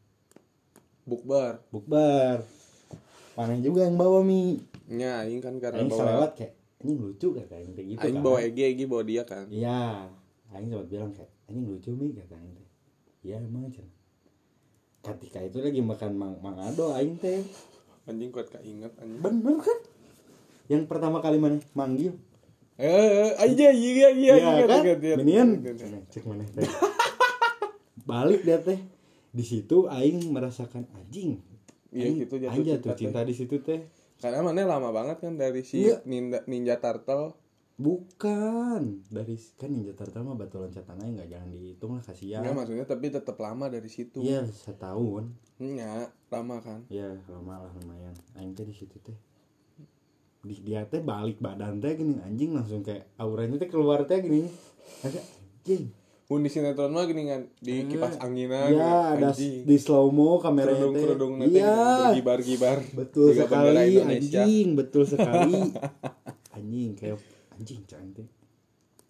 Speaker 1: Bukber.
Speaker 2: Bukber. Paneh juga yang bawa mi?
Speaker 1: Nya aing kan karena
Speaker 2: aing
Speaker 1: bawa
Speaker 2: selewat kayak anjing lucu gak kayak kayak gitu
Speaker 1: aing
Speaker 2: kan.
Speaker 1: bawa Egi Egi bawa dia kan.
Speaker 2: Iya. Aing sempat bilang kayak anjing lucu mi kata aing iya emang cen ketika itu lagi makan mang mangado aing teh
Speaker 1: anjing kuat keinget anjing
Speaker 2: bener kan yang pertama kali mana manggil
Speaker 1: eh aja iya iya
Speaker 2: Iya kan?
Speaker 1: iya
Speaker 2: Minion. Cek mana teh. Balik dia teh. Di situ aing merasakan anjing.
Speaker 1: Iya, gitu, jatuh
Speaker 2: jatuh
Speaker 1: teh.
Speaker 2: cinta di situ teh.
Speaker 1: karena mana lama banget kan dari si
Speaker 2: Iya.
Speaker 1: ninja ninja turtle
Speaker 2: Bukan dari kan Ninja Turtle mah batu loncatan aing nggak jangan dihitung lah kasihan.
Speaker 1: Enggak maksudnya tapi tetap lama dari situ
Speaker 2: Iya setahun.
Speaker 1: nya lama kan
Speaker 2: Iya lama lah lumayan. Aing di situ teh. Di dia teh balik badan teh gini anjing langsung kayak auranya teh keluar teh gini. Ada anjing.
Speaker 1: pun di sinetron mah gini kan di kipas anginan
Speaker 2: Iya, ada di slow mo
Speaker 1: kerudung
Speaker 2: teh.
Speaker 1: kerudung nanti
Speaker 2: Iya.
Speaker 1: bergibar gibar
Speaker 2: Betul sekali anjing, betul sekali. anjing kayak anjing cak teh.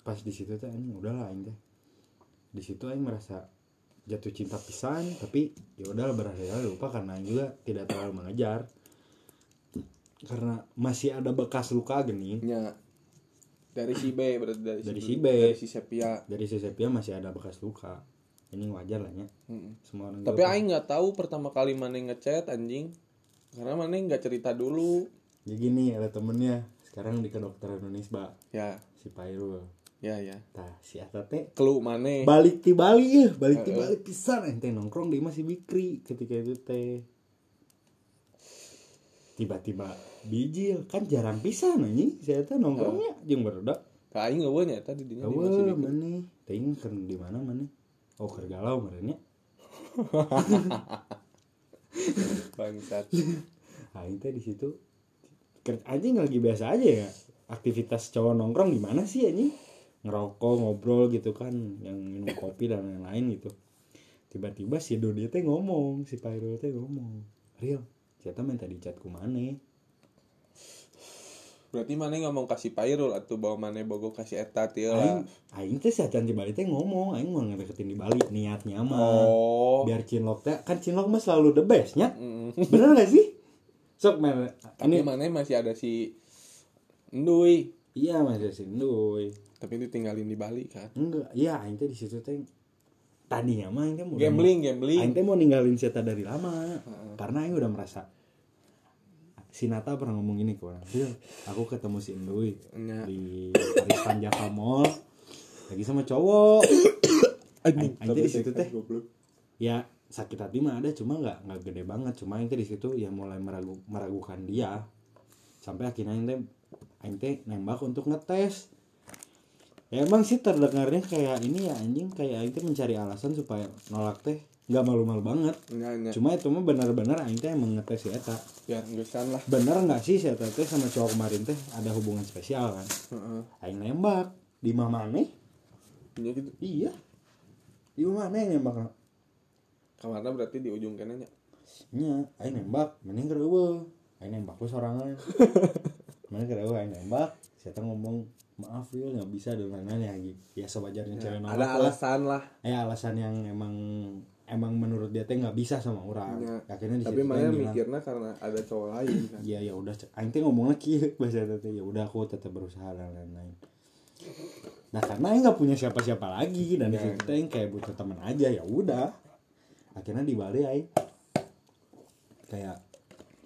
Speaker 2: Pas di situ teh anjing udahlah aing teh. Di situ aing merasa jatuh cinta pisan tapi ya udahlah berhasil lupa karena aing juga tidak terlalu mengejar. karena masih ada bekas luka gini
Speaker 1: nya dari si B berarti dari,
Speaker 2: Dari
Speaker 1: si,
Speaker 2: B.
Speaker 1: dari si Sepia
Speaker 2: dari si Sepia masih ada bekas luka ini wajar lah ya
Speaker 1: Mm-mm.
Speaker 2: semua orang
Speaker 1: tapi aing nggak tahu pertama kali mana ngechat anjing karena mana nggak cerita dulu
Speaker 2: ya gini ada temennya sekarang di kedokteran Unisba
Speaker 1: ya.
Speaker 2: Si Pairul.
Speaker 1: Ya ya.
Speaker 2: Tah si Eta teh
Speaker 1: kelu mana
Speaker 2: balik di Bali ya balik di Bali pisan ente nongkrong di masih Bikri ketika itu teh. Tiba-tiba bijil kan jarang pisan anjing saya teh nongkrongnya jeung barudak
Speaker 1: Kak aing nggak nya tadi di
Speaker 2: Gawe mana ting keur di mana mana oh keur galau merenya
Speaker 1: bangsat.
Speaker 2: Aing teh di situ anjing lagi biasa aja ya. Aktivitas cowok nongkrong di mana sih anjing? Ngerokok ngobrol gitu kan yang minum kopi dan lain-lain gitu. Tiba-tiba si Dodi teh ngomong si Pairul teh ngomong Real saya minta dicat ku mana?
Speaker 1: Berarti mana ngomong kasih Pairul atau bawa mana bogo kasih etat ya
Speaker 2: aing aing teh sajan di Bali teh ngomong aing mau ngedeketin di Bali niatnya mah.
Speaker 1: Oh.
Speaker 2: Biar cinlok teh kan cinlok mah selalu the best nya
Speaker 1: Mm.
Speaker 2: bener gak sih sok mer
Speaker 1: tapi
Speaker 2: ini
Speaker 1: mana masih ada si Ndui
Speaker 2: iya masih sinduy
Speaker 1: tapi ditinggalin di Bali kan?
Speaker 2: Enggak. Iya aing teh di situ teh tadinya mah aing teh mau
Speaker 1: gambling gambling.
Speaker 2: Aing teh mau ninggalin Seta dari lama. Karena aing udah merasa si Nata pernah ngomong gini ke orang aku ketemu si Indui
Speaker 1: Nya.
Speaker 2: di Paris Panjaka Mall lagi sama cowok. Aing di situ teh ya sakit hati mah ada cuma nggak nggak gede banget. Cuma teh di situ ya mulai meragu meragukan dia. Sampai akhirnya aing teh nembak untuk ngetes. Ya emang sih terdengarnya kayak ini ya anjing. Kayak teh mencari alasan supaya nolak teh nggak malu-malu banget.
Speaker 1: Nya, nya.
Speaker 2: cuma itu mah benar-benar aing teh emang ngetes si eta.
Speaker 1: Biar ngesan lah.
Speaker 2: Bener nggak sih si eta teh sama cowok kemarin teh ada hubungan spesial kan?
Speaker 1: Heeh.
Speaker 2: aing nembak. Di mana nih
Speaker 1: Nya gitu.
Speaker 2: Iya. Di mana yang nembak
Speaker 1: kamarnya berarti di ujung kanannya
Speaker 2: nya aing nembak mending ke eueuh aing nembak we sorangan. Mana ke eueuh aing nembak. Saya ngomong maaf ya nggak bisa dan lain-lain ya ya sewajarnya cewek nolak
Speaker 1: ada alasan lah.
Speaker 2: Eh alasan yang emang emang menurut dia teh nggak bisa sama orang.
Speaker 1: Ya.
Speaker 2: akhirnya di
Speaker 1: tapi mana mikirnya karena ada cowok lain kan?
Speaker 2: Ya ya udah aing teh ngomongnya kieu bahasa teh ya udah aku tetap berusaha dan lain-lain. Nah karena aing nggak punya siapa-siapa lagi dan di
Speaker 1: Ya.
Speaker 2: situ teh aing kayak butuh teman aja ya udah akhirnya di Bali aing kayak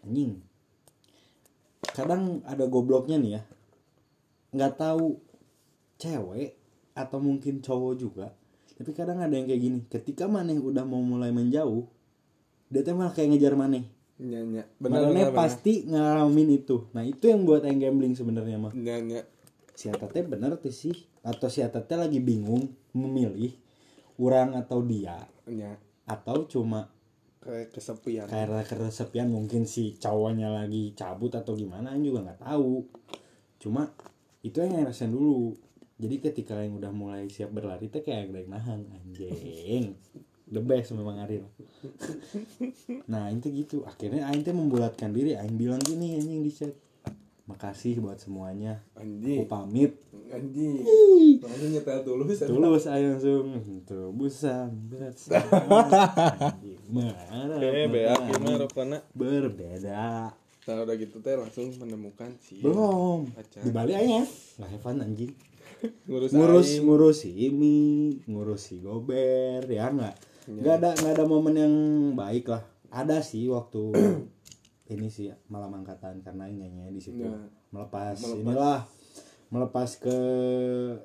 Speaker 2: anjing. Kadang ada gobloknya nih ya. Nggak tahu cewek atau mungkin cowok juga. Tapi kadang ada yang kayak gini. Ketika maneh udah mau mulai menjauh dia teh malah kayak ngejar maneh.
Speaker 1: Nya benar
Speaker 2: pasti ngalamin itu. Nah itu yang buat yang gambling sebenarnya mah
Speaker 1: nya nya
Speaker 2: si Eta teh bener tuh sih. Atau si Eta teh lagi bingung memilih orang atau dia.
Speaker 1: Nya
Speaker 2: atau cuma
Speaker 1: kayak kesepian.
Speaker 2: karena keresepian mungkin si cowoknya lagi cabut atau gimana yang juga nggak tahu. Cuma itu yang rasain dulu. Jadi ketika yang udah mulai siap berlari teh kayak ada yang nahan anjing. The best memang Ariel nah itu gitu. Akhirnya Aing teh membulatkan diri. Aing bilang gini anjing di chat makasih buat semuanya. Aku
Speaker 1: anjing.
Speaker 2: Pamit
Speaker 1: anjing mana nyetel tulus
Speaker 2: tulus ayo langsung. Tebusan bersama
Speaker 1: eh bea gimana rokona?
Speaker 2: Berbeda.
Speaker 1: Nah udah gitu teh langsung menemukan si
Speaker 2: belum.
Speaker 1: Pacar.
Speaker 2: di Bali aja nggak have fun anjing.
Speaker 1: Ngurus
Speaker 2: ngurus
Speaker 1: aing.
Speaker 2: ngurus si Imi ngurus si Gober ya nggak? Nggak ada nggak ada momen yang baik lah. Ada sih waktu ini sih malam angkatan karena nyanyi di situ.
Speaker 1: Ya.
Speaker 2: melepas,
Speaker 1: Melepas.
Speaker 2: inilah melepas ke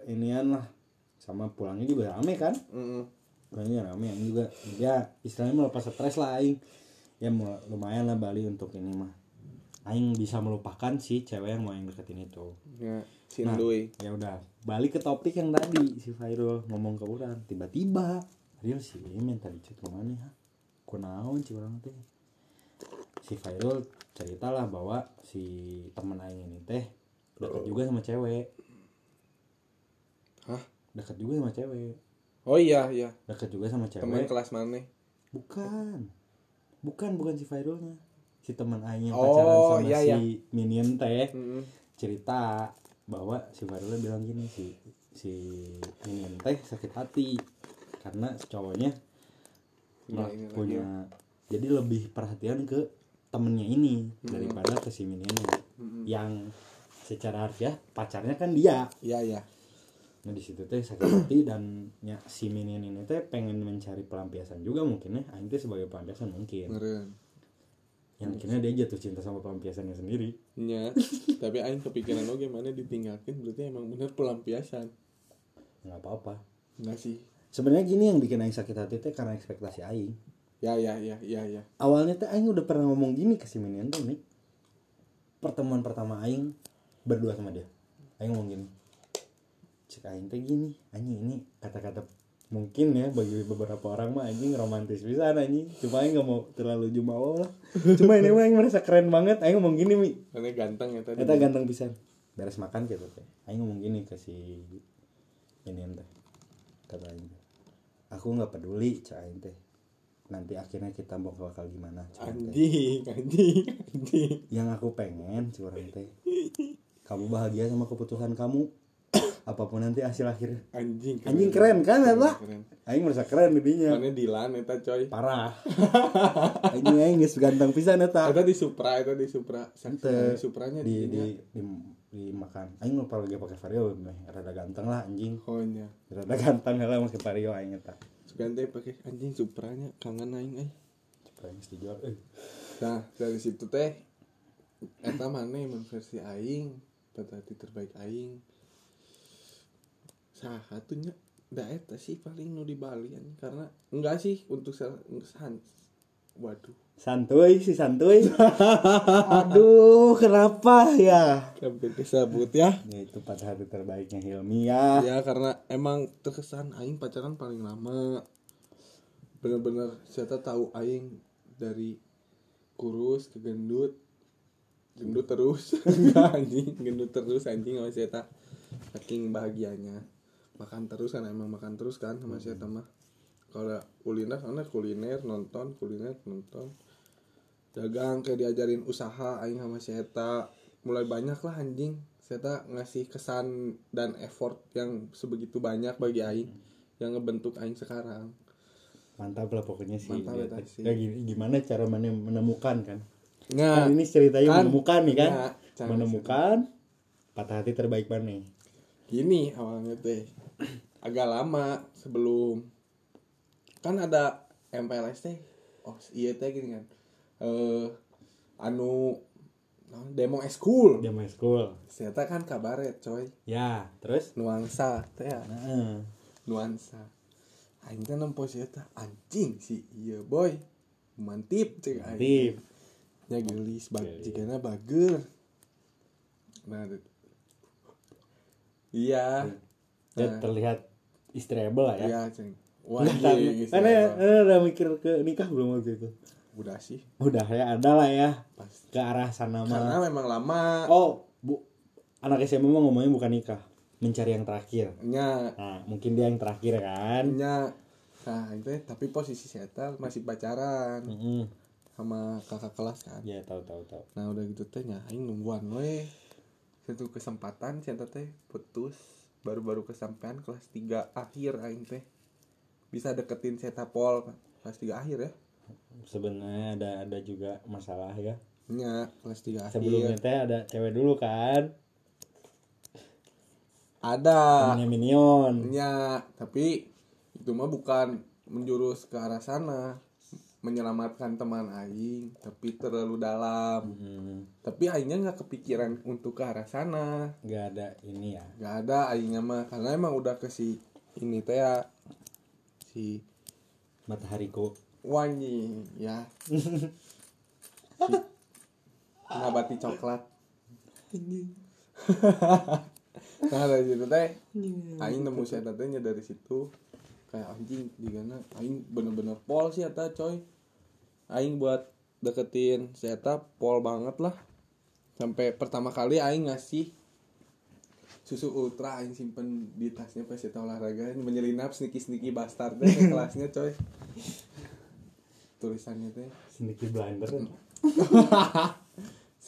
Speaker 2: inian lah. Sama pulangnya juga rame kan?
Speaker 1: Mm-mm.
Speaker 2: pulangnya rame yang juga. Ya istilahnya melepas stres lah aing. Ya lumayan lah Bali untuk ini mah. Aing bisa melupakan si cewek yang mau yang deketin itu.
Speaker 1: Ya si
Speaker 2: Nah. Ya udah. Balik ke topik yang tadi si Fairul ngomong ke orang. Tiba-tiba Ariel si Imin tadi cek ke mana ya? Kunaon si orang teh si Fairul ceritalah bahwa si temen aing ini teh dekat juga sama cewek.
Speaker 1: Hah?
Speaker 2: Dekat juga sama cewek.
Speaker 1: Oh iya iya.
Speaker 2: Dekat juga sama
Speaker 1: temen
Speaker 2: cewek
Speaker 1: kelas mana?
Speaker 2: Bukan. Bukan bukan si Fairulnya si teman aing yang
Speaker 1: Oh,
Speaker 2: pacaran sama
Speaker 1: iya,
Speaker 2: si
Speaker 1: iya.
Speaker 2: Minion teh
Speaker 1: Mm-mm.
Speaker 2: cerita bahwa si Farula bilang gini si si Minion teh sakit hati karena cowoknya mah
Speaker 1: ini lagi
Speaker 2: punya jadi lebih perhatian ke temennya ini daripada ke si Minionnya yang secara harfiah pacarnya kan dia.
Speaker 1: Iya iya.
Speaker 2: Nah di situ teh sakit hati dan nya, si minin ini teh pengen mencari pelampiasan juga mungkin ya. Aing teh sebagai pelampiasan mungkin.
Speaker 1: Meren.
Speaker 2: Yang akhirnya dia jatuh cinta sama pelampiasannya sendiri.
Speaker 1: Nya tapi aing kepikiran oke mana ditinggalkan berarti emang bener pelampiasan.
Speaker 2: Nggak apa-apa.
Speaker 1: Enggak sih.
Speaker 2: Sebenarnya gini yang bikin aing sakit hati teh karena ekspektasi aing
Speaker 1: ya ya ya ya ya.
Speaker 2: Awalnya teh aing udah pernah ngomong gini ke si minin tuh nih pertemuan pertama aing berdua sama dia. Aing ngomong gini cek aing teh gini anjing ini kata-kata mungkin ya bagi beberapa orang mah anjing romantis bisa anjing. Cuma aing nggak mau terlalu jumawa lah. Cuma ini mah aing merasa keren banget. Aing ngomong gini mi
Speaker 1: karena ganteng ya tadi.
Speaker 2: Kita ganteng pisan. Beres makan gitu teh. Aing ngomong gini ke si ini teh. Kata aing aku nggak peduli cek aing teh nanti akhirnya kita mau bakal gimana
Speaker 1: anjing anjing anjing.
Speaker 2: Yang aku pengen curang teh. Kamu bahagia sama keputusan kamu. Apa pun nanti hasil akhirnya
Speaker 1: anjing
Speaker 2: anjing keren kan eta
Speaker 1: keren
Speaker 2: aing merasa keren didinya
Speaker 1: mana Dilan eta coy?
Speaker 2: Parah. Anjing aing geus ganteng pisan eta.
Speaker 1: Eta di Supra eta di Supra. Saksi
Speaker 2: Ente.
Speaker 1: di Supranya
Speaker 2: di
Speaker 1: di,
Speaker 2: di makan. Aing lupa lagi pakai vario rada ganteng lah anjing.
Speaker 1: Honya.
Speaker 2: Rada ganteng lah pakai vario aing eta
Speaker 1: Ganti pakai anjing Supranya kangen aing eh
Speaker 2: aing dijual eh
Speaker 1: Nah, dari situ teh eta mana emang versi aing pada hati terbaik aing. Satunya da eta sih paling nu di Bali anjing. karena enggak sih untuk san waduh.
Speaker 2: Santuy si santuy. Aduh kenapa ya?
Speaker 1: Sampai disebut ya.
Speaker 2: Ya itu patah hati terbaiknya Hilmi ya.
Speaker 1: Ya karena emang terkesan aing pacaran paling lama. Bener-bener saya tahu aing dari kurus ke gendut. Gendut terus. Anjing. Gendut terus anjing sama saya saking bahagianya. Makan terus kan emang makan terus kan sama saya mah kalau kuliner karena kuliner nonton kuliner nonton. Dagang kayak diajarin usaha aing sama Seta mulai banyak lah anjing. Seta ngasih kesan dan effort yang sebegitu banyak bagi aing yang ngebentuk aing sekarang.
Speaker 2: Mantap lah pokoknya sih.
Speaker 1: Mantap ya, sih.
Speaker 2: ya gimana cara mana menemukan kan?
Speaker 1: Nah,
Speaker 2: kan ini ceritanya
Speaker 1: kan,
Speaker 2: menemukan nih kan?
Speaker 1: Ya, cara
Speaker 2: menemukan patah hati terbaik mana?
Speaker 1: Gini awalnya teh. Agak lama sebelum kan ada MPLS teh. Oh iya teh gini kan. Eh anu naon, demo eskul.
Speaker 2: Dia main school
Speaker 1: ternyata kan kabaret coy.
Speaker 2: Ya terus?
Speaker 1: Nuansa teh ya.
Speaker 2: Heeh.
Speaker 1: nuansa. Aing teh nempo si eta anjing si iya boy. Mantip cek aing.
Speaker 2: Tip.
Speaker 1: nya gelis bag jigana bager. Nah iya. Nah.
Speaker 2: terlihat istriable lah ya.
Speaker 1: Iya ceng wah
Speaker 2: Nggak tahu.
Speaker 1: iya,
Speaker 2: karena
Speaker 1: iya,
Speaker 2: eh, udah mikir ke nikah belum waktu itu?
Speaker 1: Udah sih.
Speaker 2: Udah ya ada lah ya.
Speaker 1: Pas
Speaker 2: ke arah sana
Speaker 1: karena
Speaker 2: mah
Speaker 1: memang lama.
Speaker 2: Oh bu anak SMA mah ngomongnya bukan nikah. Mencari yang terakhir.
Speaker 1: Nya.
Speaker 2: Nah mungkin dia yang terakhir kan?
Speaker 1: Nya. Nah itu tapi posisi saya masih pacaran.
Speaker 2: Mm-mm.
Speaker 1: sama kakak kelas kan?
Speaker 2: Ya tahu tahu tahu.
Speaker 1: Nah udah gitu teh nya aing nungguan we. Satu kesempatan saya teh putus. Baru-baru kesampaian kelas 3 akhir aing teh bisa deketin saya pol kelas 3 akhir ya?
Speaker 2: Sebenarnya ada ada juga masalah ya.
Speaker 1: Nya kelas 3 akhir.
Speaker 2: Sebelumnya teh ada cewek dulu kan?
Speaker 1: Ada.
Speaker 2: Temennya minion.
Speaker 1: Nya tapi itu mah bukan menjurus ke arah sana. Menyelamatkan teman aing tapi terlalu dalam.
Speaker 2: Hmm,
Speaker 1: tapi aingnya nggak kepikiran untuk ke arah sana.
Speaker 2: Nggak ada ini ya.
Speaker 1: Nggak ada aingnya mah karena emang udah ke si ini teh ya si
Speaker 2: matahariku
Speaker 1: wanyi ya. Si nabati coklat. Nah dari situ teh aing nemu si eta dari situ. Kayak anjing digana aing bener-bener pol sih eta coy. Aing buat deketin si eta pol banget lah. Sampai pertama kali aing ngasih susu ultra aing simpen di tasnya pas eta olahraga. Menyelinap sneaky sneaky bastard. Teh ke kelasnya coy. Tulisannya teh.
Speaker 2: Sedikit blinder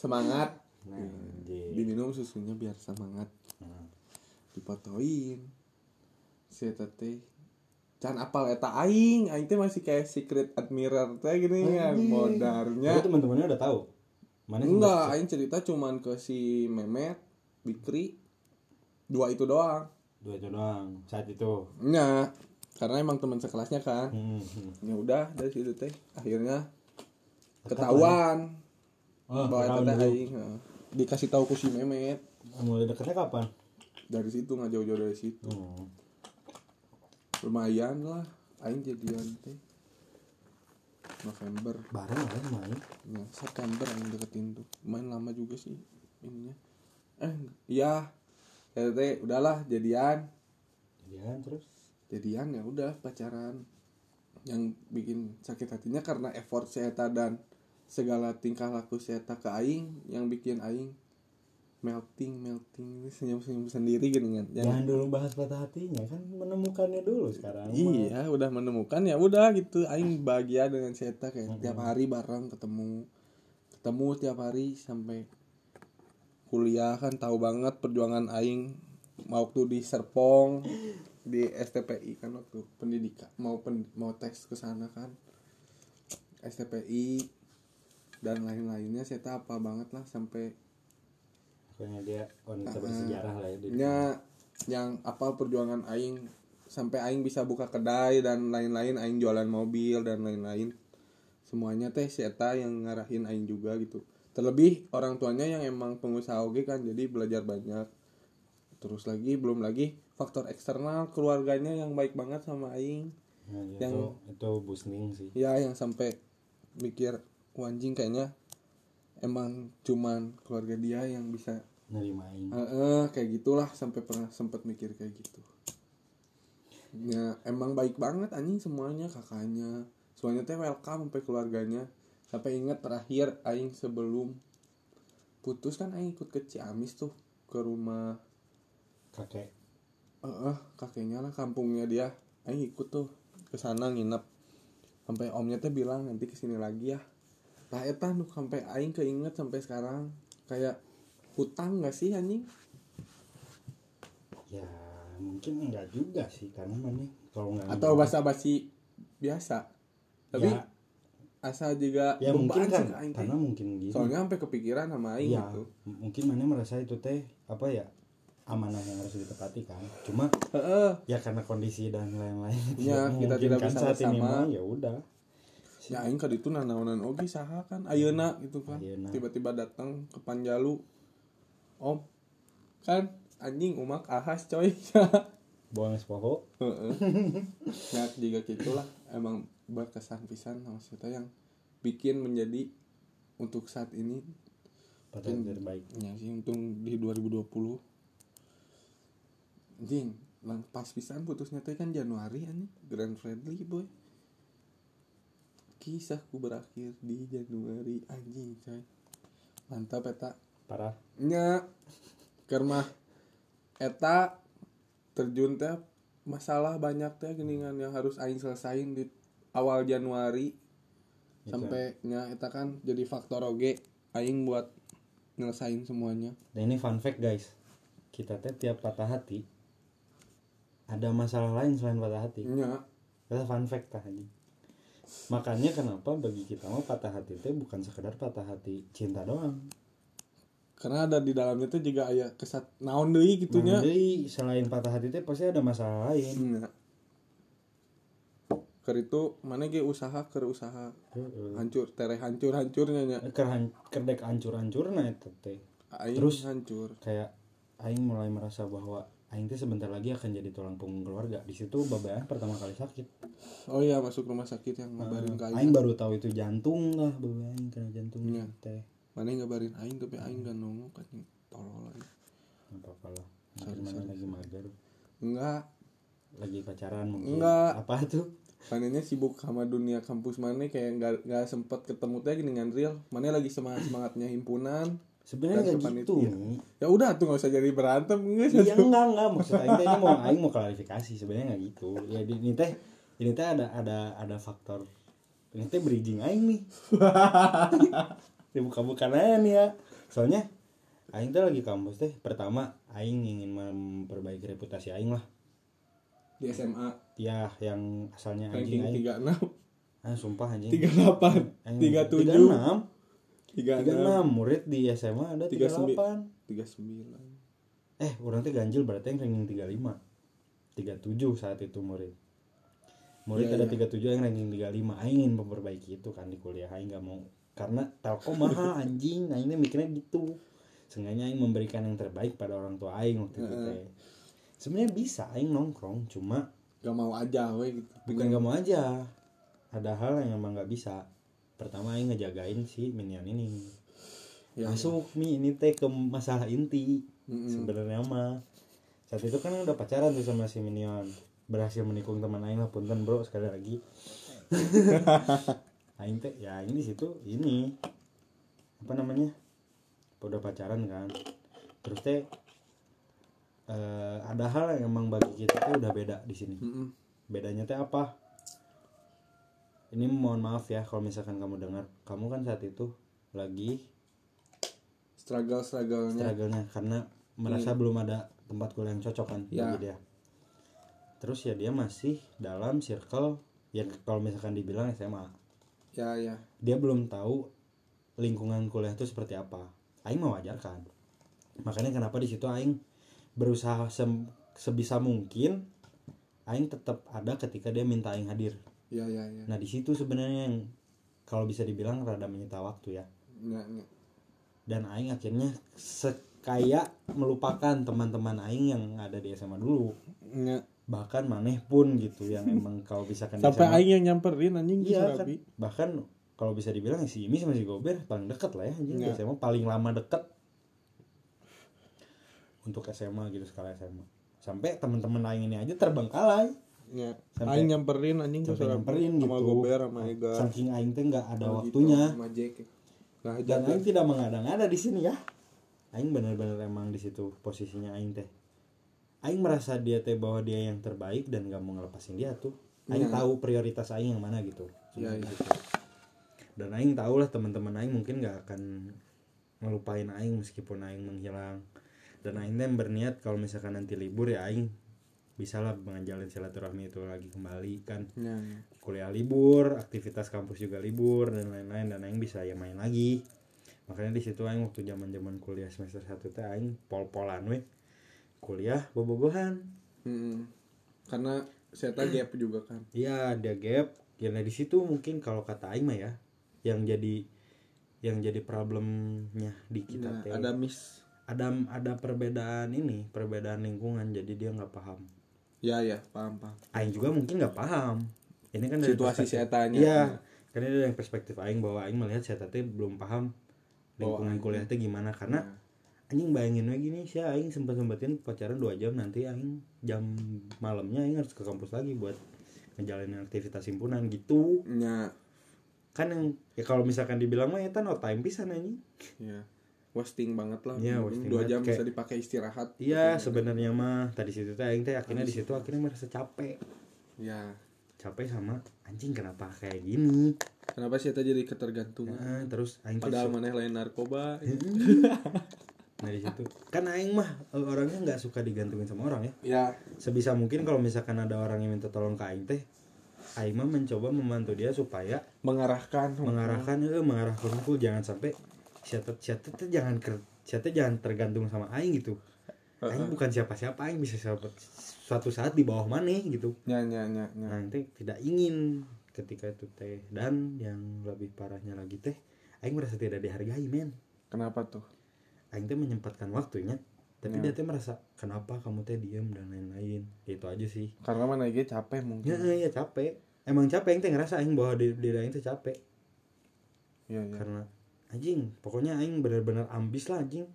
Speaker 1: semangat.
Speaker 2: Anjir.
Speaker 1: diminum susunya biar semangat.
Speaker 2: Hmm.
Speaker 1: dipotoin. Si teh can apal eta aing? Aing teh masih kayak secret admirer teh gini kan modarnya
Speaker 2: teman-temannya udah tahu? Mana
Speaker 1: enggak aing cerita cuman ke si Memet Bikri dua itu doang.
Speaker 2: Dua itu doang saat itu.
Speaker 1: Nya, karena emang teman sekelasnya kan.
Speaker 2: Hmm.
Speaker 1: ya udah dari situ teh akhirnya ketahuan.
Speaker 2: Oh,
Speaker 1: bahwa
Speaker 2: ketahuan
Speaker 1: eta teh
Speaker 2: dulu.
Speaker 1: aing dikasih tahu ku si Memet.
Speaker 2: Mulai deketnya kapan?
Speaker 1: Dari situ nggak jauh-jauh dari situ.
Speaker 2: Hmm.
Speaker 1: lumayan lah aing jadian teh. November.
Speaker 2: Bareng lah main.
Speaker 1: Ya, September aing deketin tuh. Main lama juga sih ininya. Eh iya. ya teh udahlah jadian.
Speaker 2: Jadian terus?
Speaker 1: Jadian ya udah pacaran. Yang bikin sakit hatinya karena effort Seta dan segala tingkah laku Seta ke Aing yang bikin Aing melting melting. Senyum senyum sendiri gitu kan. Yang
Speaker 2: jangan dulu bahas patah hatinya kan menemukannya dulu sekarang
Speaker 1: iya udah menemukan ya udah gitu. Aing bahagia dengan Seta kayak tiap hari bareng ketemu. Ketemu tiap hari sampai kuliah kan tahu banget perjuangan Aing. Waktu di Serpong di STPI kan waktu pendidikan mau pen, mau tes ke sana kan. STPI dan lain-lainnya saya tahu apa banget lah sampai
Speaker 2: pokoknya dia wanita bersejarah lah ya di
Speaker 1: nya yang apa perjuangan aing sampai aing bisa buka kedai dan lain-lain aing jualan mobil dan lain-lain. Semuanya teh Seta yang ngarahin aing juga gitu terlebih orang tuanya yang emang pengusaha oge kan jadi belajar banyak. Terus lagi belum lagi faktor eksternal keluarganya yang baik banget sama aing.
Speaker 2: Nah, ya,
Speaker 1: yang-
Speaker 2: itu, itu busning sih.
Speaker 1: Ya yang sampai mikir "Wah, anjing kayaknya emang cuman keluarga dia yang bisa
Speaker 2: nerimain
Speaker 1: Eh, eh, kayak gitulah sampai pernah sempet mikir kayak gitu. Ya emang baik banget anjing semuanya kakaknya. Semuanya teh welcome sampai keluarganya sampai ingat terakhir aing sebelum putus kan aing ikut ke Ciamis tuh ke rumah
Speaker 2: kakek.
Speaker 1: Eh eh, kakeknya lah kampungnya dia. Aing ikut tuh ke sana nginep. Sampai omnya teh bilang nanti ke sini lagi ya. Lah eta nu sampai aing keinget sampai sekarang. Kayak hutang gak sih anjing?
Speaker 2: Ya mungkin enggak juga sih karena mana? Kalau nggak
Speaker 1: atau bahasa basi biasa. Tapi
Speaker 2: ya,
Speaker 1: asal juga
Speaker 2: ya mungkin kan karena mungkin gini.
Speaker 1: Soalnya sampai kepikiran sama aing
Speaker 2: ya
Speaker 1: gitu.
Speaker 2: mungkin mana merasa itu teh apa ya amanah yang harus ditepati kan. Cuma
Speaker 1: Heeh.
Speaker 2: ya karena kondisi dan lain-lain.
Speaker 1: Ya, kita tidak
Speaker 2: memungkinkan
Speaker 1: bisa
Speaker 2: saat ini
Speaker 1: bersama.
Speaker 2: mah, ya udah.
Speaker 1: Ya aing kad itu nanaonan oge saha kan? Ayeuna gitu kan. Tiba-tiba datang ke Panjalu. Om kan? Anjing umak ahas coy.
Speaker 2: Buang es poho
Speaker 1: Heeh. ya juga gitulah emang berkesan pisan maksudnya yang bikin menjadi untuk saat ini Mungkin-
Speaker 2: terbaik.
Speaker 1: ya sih untung di 2020 anjing lang pas pisan putusnya teh kan Januari anjing. Grand Friendly boy. Kisahku berakhir di Januari anjing coy. Mantap eta.
Speaker 2: Parah.
Speaker 1: Nya. Kermah. Eta terjun teh masalah banyak teh geningan yang harus aing selesain di awal Januari sampai nya eta kan jadi faktor oge aing buat nyelesain semuanya.
Speaker 2: Dan ini fun fact guys. Kita teh tiap patah hati ada masalah lain selain patah hati.
Speaker 1: Nya.
Speaker 2: Itu fun fact tah makanya kenapa bagi kita mah patah hati teh bukan sekedar patah hati cinta doang.
Speaker 1: Karena ada di dalamnya tuh juga aya kesat naon deui gitunya
Speaker 2: Nah, jadi selain patah hati teh pasti ada masalah lain.
Speaker 1: Keur itu mana ge usaha keur usaha. Hancur tere hancur hancurnya nya.
Speaker 2: Ker han- kerdek hancur-hancur nah itu teh. Terus?
Speaker 1: hancur.
Speaker 2: kayak aing mulai merasa bahwa aing teh sebentar lagi akan jadi tulang punggung keluarga. Di situ babayan pertama kali sakit.
Speaker 1: Oh iya masuk rumah sakit yang ngabarin ke
Speaker 2: aing baru tahu itu jantung lah babayan kena jantung
Speaker 1: Iya.
Speaker 2: teh.
Speaker 1: Mana yang ngabarin aing tapi aing gak nongol kan tolol aing.
Speaker 2: apa apa lah. Mungkin mana lagi mager.
Speaker 1: Enggak.
Speaker 2: Lagi pacaran mungkin.
Speaker 1: Enggak.
Speaker 2: apa tuh
Speaker 1: manenya sibuk sama dunia kampus mana kayak nggak nggak sempet ketemu teh dengan real. Mana lagi semangat semangatnya himpunan.
Speaker 2: Sebenarnya nggak gitu. nih
Speaker 1: ya udah tuh nggak usah jadi berantem enggak
Speaker 2: iya enggak enggak maksud aing teh mau aing mau klarifikasi sebenarnya nggak gitu. Ya ini teh ini teh ada ada ada faktor. Ini teh bridging aing nih. Dibuka-bukan aja nih ya. Soalnya aing teh lagi kampus teh pertama aing ingin memperbaiki reputasi aing lah
Speaker 1: di SMA
Speaker 2: ya yang asalnya
Speaker 1: ranking
Speaker 2: anjing
Speaker 1: tiga enam.
Speaker 2: Ah sumpah anjing.
Speaker 1: tiga delapan. Tiga tujuh.
Speaker 2: 36.
Speaker 1: tiga
Speaker 2: 36 murid di SMA ada
Speaker 1: 39.
Speaker 2: 38
Speaker 1: tiga sembilan.
Speaker 2: Eh orang teh ganjil berarti yang ranking 35 37 saat itu murid. Murid
Speaker 1: Iya,
Speaker 2: ada
Speaker 1: iya.
Speaker 2: 37 yang ranking 35 aing ingin memperbaiki itu kan di kuliah aing nggak mau. Karena telkom mahal anjing. Aing teh mikirnya gitu. Seenggaknya aing memberikan yang terbaik pada orang tua aing waktu itu teh sebenarnya bisa aing nongkrong cuma
Speaker 1: gak mau aja we gitu.
Speaker 2: bukan gak mau aja. Ada hal yang emang nggak bisa. Pertama aing ngejagain si minion ini.
Speaker 1: Ya,
Speaker 2: masuk mi ini teh ke masalah inti.
Speaker 1: Mm-mm.
Speaker 2: sebenarnya mah saat itu kan udah pacaran tuh sama si minion. Berhasil menikung teman aing lah punten bro sekali lagi. Aing teh ya ini situ ini apa namanya udah pacaran kan. Terus teh eh, ada hal yang emang bagi kita tuh udah beda di sini.
Speaker 1: Mm-mm.
Speaker 2: bedanya teh apa? Ini mohon maaf ya kalau misalkan kamu dengar. Kamu kan saat itu lagi
Speaker 1: struggle strugglenya
Speaker 2: struggle-nya karena merasa belum ada tempat kuliah yang cocok kan
Speaker 1: Ya.
Speaker 2: bagi dia. Terus ya dia masih dalam circle yang kalau misalkan dibilang SMA
Speaker 1: ya ya.
Speaker 2: Dia belum tahu lingkungan kuliah itu seperti apa. Aing mewajarkan makanya kenapa di situ Aing berusaha sebisa mungkin Aing tetap ada ketika dia minta Aing hadir
Speaker 1: ya ya ya
Speaker 2: Nah di situ sebenarnya yang kalau bisa dibilang rada menyita waktu ya.
Speaker 1: Ya, ya.
Speaker 2: Dan Aing akhirnya sekaya melupakan teman-teman Aing yang ada di SMA dulu.
Speaker 1: Ya.
Speaker 2: Bahkan maneh pun gitu yang emang kalau bisa kan
Speaker 1: sampai aing yang nyamperin anjing
Speaker 2: Iya
Speaker 1: iya,
Speaker 2: kan. Bahkan kalau bisa dibilang si Imi sama si Gober paling dekat lah ya. Anjing
Speaker 1: Iya.
Speaker 2: SMA paling lama deket untuk SMA gitu skala SMA. Sampai teman-teman Aing ini aja terbengkalai.
Speaker 1: ya.
Speaker 2: Sampai-
Speaker 1: aing nyamperin anjing ke
Speaker 2: nyamperin
Speaker 1: sama
Speaker 2: gitu.
Speaker 1: Gober sama Ega
Speaker 2: Saking Aing teh nggak ada
Speaker 1: Sama
Speaker 2: waktunya.
Speaker 1: Sama Jack nah
Speaker 2: dan aing tidak mengada-ngada di sini ya aing benar-benar emang di situ posisinya aing teh aing merasa dia teh bahwa dia yang terbaik dan gak mau ngelepasin dia tuh aing
Speaker 1: Iya.
Speaker 2: tahu prioritas aing yang mana gitu
Speaker 1: ya, ya.
Speaker 2: dan aing tahu lah teman-teman aing mungkin gak akan ngelupain aing meskipun aing menghilang dan aing teh berniat kalau misalkan nanti libur ya aing bisa lah menjalin silaturahmi itu lagi kembali kan
Speaker 1: Ya, ya.
Speaker 2: kuliah libur, aktivitas kampus juga libur dan lain-lain dan aing bisa ya main lagi. Makanya di situ aing waktu zaman-zaman kuliah semester 1 teh aing pol-polan we. Kuliah bobogohan.
Speaker 1: Mm-mm. karena saya tahu gap juga kan
Speaker 2: Iya, ada gap. Ya nah di situ mungkin kalau kata aing mah ya yang jadi yang jadi problemnya di kita
Speaker 1: Nah,
Speaker 2: teh
Speaker 1: ada miss
Speaker 2: ada ada perbedaan ini, perbedaan lingkungan jadi dia nggak paham.
Speaker 1: ya ya paham paham.
Speaker 2: Aing juga mungkin nggak paham. Ini kan dari
Speaker 1: situasi
Speaker 2: perspektif-
Speaker 1: saya tanya
Speaker 2: Iya, karena yang perspektif aing bahwa aing melihat saya teh belum paham lingkungan
Speaker 1: Oh,
Speaker 2: kuliah teh gimana. Karena
Speaker 1: Nah,
Speaker 2: anjing bayangin we gini sih aing sempat sempetin pacaran 2 jam nanti aing jam malamnya aing harus ke kampus lagi buat ngejalanin aktivitas himpunan gitu.
Speaker 1: Ya
Speaker 2: kan yang ya kalau misalkan dibilang mah eta no time pisan anjing.
Speaker 1: Ya wasting banget lah.
Speaker 2: Iya,
Speaker 1: Mungkin
Speaker 2: wasting
Speaker 1: dua jam
Speaker 2: Kayak-
Speaker 1: bisa dipakai istirahat
Speaker 2: iya
Speaker 1: Gitu.
Speaker 2: sebenarnya mah. Tadi situ teh aing teh akhirnya di situ akhirnya merasa capek.
Speaker 1: Ya
Speaker 2: capek sama anjing kenapa kayak gini?
Speaker 1: Kenapa sih jadi ketergantungan?
Speaker 2: Nah, terus aing
Speaker 1: padahal maneh lain narkoba.
Speaker 2: Nah di situ. Kan aing mah eh, orangnya nggak suka digantungin sama orang ya.
Speaker 1: Ya
Speaker 2: sebisa mungkin kalau misalkan ada orang yang minta tolong ke aing teh aing mah mencoba membantu dia supaya
Speaker 1: mengarahkan.
Speaker 2: mengarahkan eh, mengarahkan hukum jangan sampai siapa siapa teh jangan ker siapa jangan tergantung sama aing gitu. Aing bukan siapa-siapa aing bisa siapa suatu saat di bawah mana gitu.
Speaker 1: Nya nya nya nya.
Speaker 2: Nah tidak ingin ketika itu teh dan yang lebih parahnya lagi teh aing merasa tidak dihargai men.
Speaker 1: Kenapa tuh?
Speaker 2: Aing teh menyempatkan waktunya tapi
Speaker 1: Ya.
Speaker 2: dia teh merasa kenapa kamu teh diam dan lain-lain? Itu aja sih.
Speaker 1: Karena mana ge capek mungkin.
Speaker 2: Ya ya capek. Emang capek Aing teh ngerasa Aing bahwa diri, diri Aing teh capek.
Speaker 1: Ya ya
Speaker 2: karena anjing pokoknya Aing bener-bener ambis lah anjing.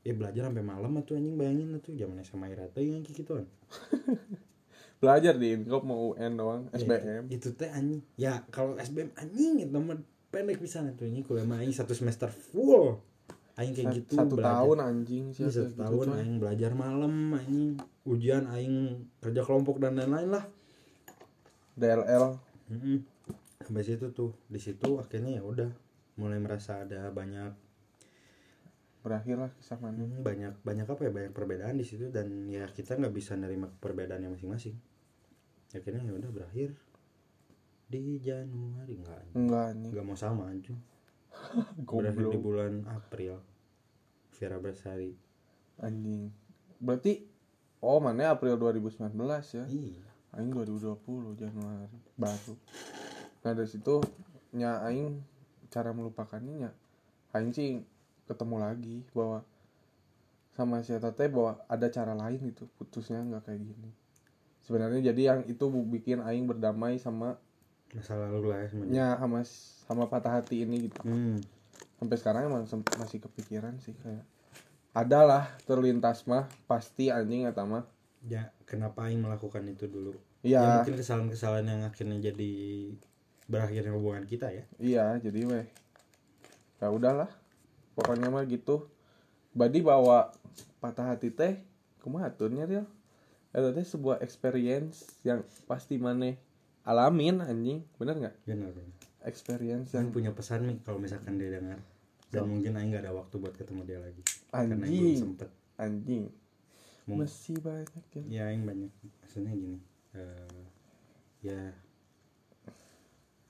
Speaker 2: Ya belajar sampai malam atuh anjing bayangin atuh zaman SMA Irata yang kayak gituan.
Speaker 1: Belajar di Inkop mau UN doang
Speaker 2: Ya,
Speaker 1: SBM
Speaker 2: itu teh anjing. Ya kalau SBM anjing itu mah pendek bisa tuh anjing kuliah mah Aing satu semester full. Aing kayak
Speaker 1: Sa-
Speaker 2: gitu
Speaker 1: satu
Speaker 2: belajar.
Speaker 1: tahun anjing sih
Speaker 2: Ini satu tahun aing belajar malam anjing. Ujian aing kerja kelompok dan lain-lain lah.
Speaker 1: DLL
Speaker 2: Mm-mm. sampai situ tuh di situ akhirnya ya udah mulai merasa ada banyak
Speaker 1: berakhir lah kisah mana
Speaker 2: hmm, banyak banyak apa ya banyak perbedaan di situ dan ya kita nggak bisa nerima perbedaannya masing-masing. Akhirnya ya udah berakhir di Januari. Enggak
Speaker 1: enggak anjing.
Speaker 2: nggak mau sama anjing. Berakhir di bulan April. Vera Bersari.
Speaker 1: Anjing. Berarti oh mana April 2019 ya?
Speaker 2: Iya.
Speaker 1: Aing 2020 Januari. Baru. Nah dari situ nya aing cara melupakannya nya aing sih ketemu lagi bahwa sama si Eta teh bahwa ada cara lain itu putusnya nggak kayak gini. Sebenarnya jadi yang itu bikin aing berdamai sama
Speaker 2: masa lalu lah ya sebenarnya.
Speaker 1: Nya sama sama patah hati ini gitu.
Speaker 2: Hmm.
Speaker 1: sampai sekarang emang masih kepikiran sih kayak adalah terlintas mah pasti anjing atau mah.
Speaker 2: Ya kenapa Aing melakukan itu dulu?
Speaker 1: Iya
Speaker 2: ya. mungkin kesalahan-kesalahan yang akhirnya jadi berakhirnya hubungan kita ya
Speaker 1: Iya, jadi weh. Ya udahlah. Pokoknya mah gitu. Badi bawa patah hati teh kumaha aturnya Ril? Eta teh sebuah experience yang pasti maneh alamin anjing. Bener nggak?
Speaker 2: benar benar
Speaker 1: Experience
Speaker 2: Aing
Speaker 1: yang
Speaker 2: punya pesan nih kalau misalkan dia dengar dan mungkin Aing gak ada waktu buat ketemu dia lagi karena Aing belum
Speaker 1: anjing.
Speaker 2: sempet
Speaker 1: Anjing.
Speaker 2: Mung-
Speaker 1: Masih banyak ya.
Speaker 2: ya Aing banyak maksudnya gini eh, ya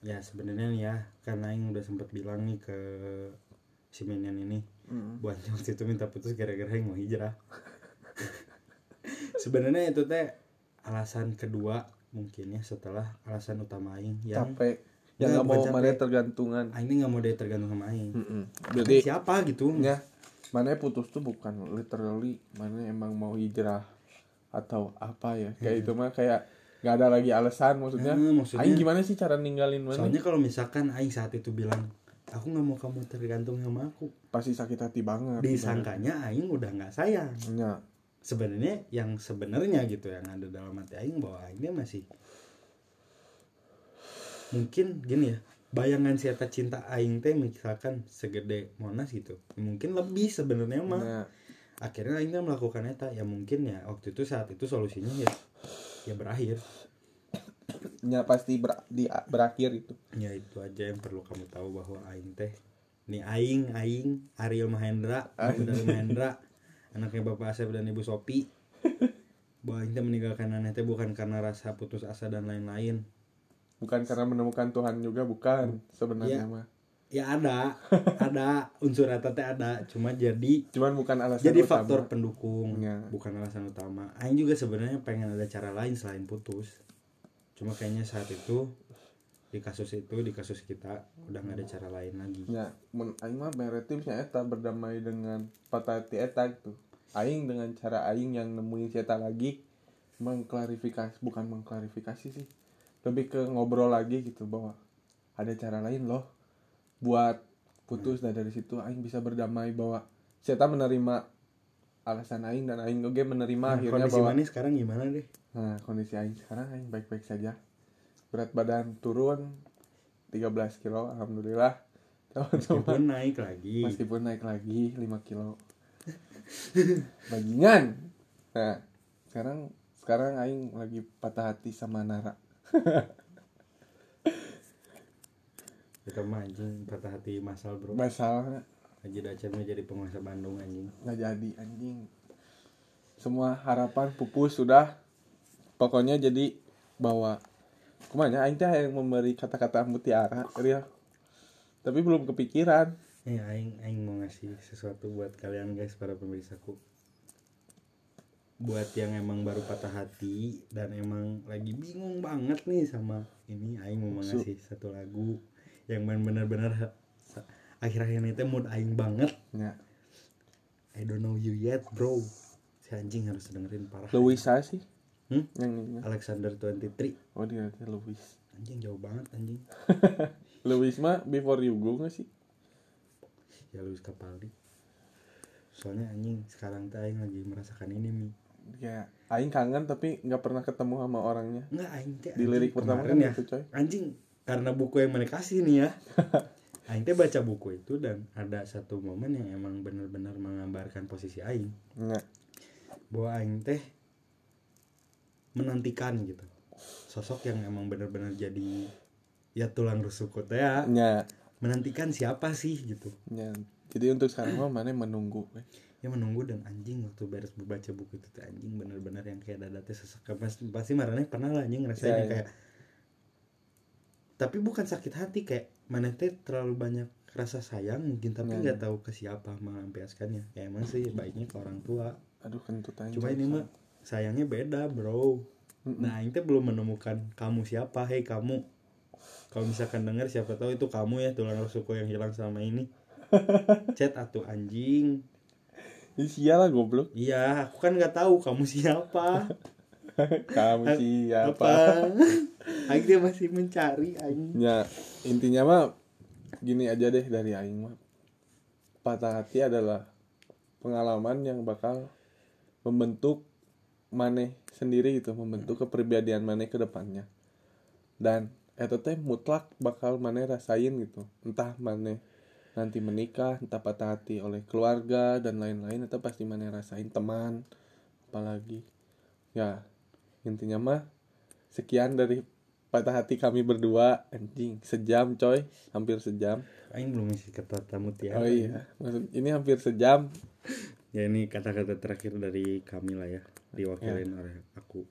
Speaker 2: ya sebenarnya nih ya karena Aing udah sempet bilang nih ke si Minion ini
Speaker 1: Mm.
Speaker 2: buat waktu itu minta putus gara-gara Aing mau hijrah sebenarnya itu teh alasan kedua mungkin ya setelah alasan utama Aing yang
Speaker 1: Capek. Yang
Speaker 2: Nggak,
Speaker 1: mau
Speaker 2: capek.
Speaker 1: tergantungan.
Speaker 2: Aing ini nggak mau dia tergantung sama Aing. Kan
Speaker 1: Berarti
Speaker 2: siapa gitu
Speaker 1: ya mana putus tuh bukan literally mana emang mau hijrah atau apa ya kayak itu mah kayak nggak ada lagi alasan maksudnya.
Speaker 2: Hmm, maksudnya-
Speaker 1: Aing gimana sih cara ninggalin mana
Speaker 2: soalnya kalau misalkan Aing saat itu bilang aku nggak mau kamu tergantung sama aku
Speaker 1: pasti sakit hati banget
Speaker 2: disangkanya Aing udah nggak sayang.
Speaker 1: Ya
Speaker 2: sebenarnya yang sebenarnya gitu yang ada dalam hati Aing bahwa Aing dia masih mungkin gini ya bayangan si eta cinta Aing teh misalkan segede Monas gitu. Mungkin lebih sebenarnya mah.
Speaker 1: Ya
Speaker 2: akhirnya Aing teh melakukan eta. Ya mungkin ya waktu itu saat itu solusinya ya ya berakhir.
Speaker 1: Ya pasti ber- di, berakhir itu.
Speaker 2: Ya itu aja yang perlu kamu tahu bahwa Aing teh nih Aing Aing Ariel Mahendra dari Mahendra anaknya Bapak Asep dan Ibu Sopi. Bahwa Aing teh meninggalkan Aneh teh bukan karena rasa putus asa dan lain-lain.
Speaker 1: Bukan karena menemukan Tuhan juga bukan sebenarnya
Speaker 2: Iya.
Speaker 1: mah
Speaker 2: ya ada ada. Unsur eta teh ada. Cuma jadi
Speaker 1: cuman bukan alasan
Speaker 2: jadi
Speaker 1: utama.
Speaker 2: faktor pendukung
Speaker 1: Ya.
Speaker 2: bukan alasan utama. Aing juga sebenarnya pengen ada cara lain selain putus. Cuma kayaknya saat itu di kasus itu di kasus kita udah nggak ada cara lain lagi.
Speaker 1: Ya mun aing mah mere tipsnya eta berdamai dengan patah hati eta gitu. Aing dengan cara aing yang nemuin si eta lagi mengklarifikasi bukan mengklarifikasi sih. Lebih ke ngobrol lagi gitu bahwa ada cara lain loh buat putus dan dari situ aing bisa berdamai bahwa si eta menerima alasan aing dan aing oge menerima
Speaker 2: Nah,
Speaker 1: akhirnya
Speaker 2: kondisi
Speaker 1: bahwa
Speaker 2: mana sekarang gimana deh
Speaker 1: Nah, kondisi Aing sekarang Aing baik-baik saja. Berat badan turun 13 kilo, alhamdulillah. Teman-teman
Speaker 2: meskipun naik lagi
Speaker 1: meskipun naik lagi 5 kilo. Bajingan. Nah, sekarang sekarang Aing lagi patah hati sama Nara.
Speaker 2: kita mah anjing patah hati masal bro
Speaker 1: Masalahnya
Speaker 2: Haji Dacemnya jadi penguasa Bandung anjing
Speaker 1: nggak jadi anjing. Semua harapan pupus sudah. Pokoknya jadi bahwa kumanya Aing teh yang memberi kata-kata mutiara, real. Tapi belum kepikiran.
Speaker 2: ya aing aing mau ngasih sesuatu buat kalian guys para pemirsaku buat yang emang baru patah hati dan emang lagi bingung banget nih sama ini aing mau ngasih satu lagu yang benar-benar sa- akhir-akhir ini teh mood aing banget.
Speaker 1: Ya.
Speaker 2: I don't know you yet bro. Si anjing harus dengerin parah
Speaker 1: Luisa sih?
Speaker 2: Hmm?
Speaker 1: yang ini
Speaker 2: Alexander 23
Speaker 1: oh dia dia Luis
Speaker 2: anjing jauh banget anjing.
Speaker 1: Luis mah before you go nggak sih?
Speaker 2: Ya Luis Capaldi. Soalnya anjing sekarang teh aing lagi merasakan ini mi.
Speaker 1: Ya Aing kangen tapi nggak pernah ketemu sama orangnya.
Speaker 2: Enggak aing teh
Speaker 1: di lirik pertama kan
Speaker 2: ya.
Speaker 1: gitu coy.
Speaker 2: Anjing karena buku yang mereka kasih nih ya. Aing teh baca buku itu dan ada satu momen yang emang benar-benar menggambarkan posisi aing.
Speaker 1: Ya
Speaker 2: bahwa aing teh menantikan gitu. Sosok yang emang benar-benar jadi ya tulang rusukku teh ya.
Speaker 1: Ya
Speaker 2: menantikan siapa sih gitu.
Speaker 1: Ya jadi untuk sekarang mah mana menunggu we.
Speaker 2: ya menunggu dan anjing waktu beres membaca buku itu teh anjing benar-benar yang kayak dada teh sesek pasti pasti marahnya pernah lah anjing ngerasain
Speaker 1: Ya, ya.
Speaker 2: kayak tapi bukan sakit hati kayak mana teh terlalu banyak rasa sayang mungkin tapi
Speaker 1: Nah.
Speaker 2: nggak tahu ke siapa melampiaskannya. Ya emang sih baiknya ke orang tua.
Speaker 1: Aduh kentut aing
Speaker 2: cuma ini mah sayangnya beda bro. Nah ini belum menemukan kamu siapa. Hei kamu. Kalau misalkan dengar siapa tahu itu kamu ya tulang rusukku yang hilang selama ini. Chat atuh anjing.
Speaker 1: Ih, sialah goblok.
Speaker 2: Iya aku kan nggak tahu kamu siapa
Speaker 1: kamu siapa?
Speaker 2: apa? Aing dia masih mencari aing.
Speaker 1: Ya intinya mah gini aja deh dari aing mah. Patah hati adalah pengalaman yang bakal membentuk maneh sendiri gitu membentuk kepribadian maneh ke depannya. Dan itu teh mutlak bakal maneh rasain gitu. Entah maneh nanti menikah entah patah hati oleh keluarga dan lain-lain itu pasti maneh rasain teman apalagi. Ya intinya mah sekian dari patah hati kami berdua. Anjing sejam coy. Hampir sejam.
Speaker 2: Aing belum isi kata tamu tiara
Speaker 1: oh iya maksud ini hampir sejam.
Speaker 2: Ya ini kata-kata terakhir dari kami lah ya. Diwakilin oleh aku.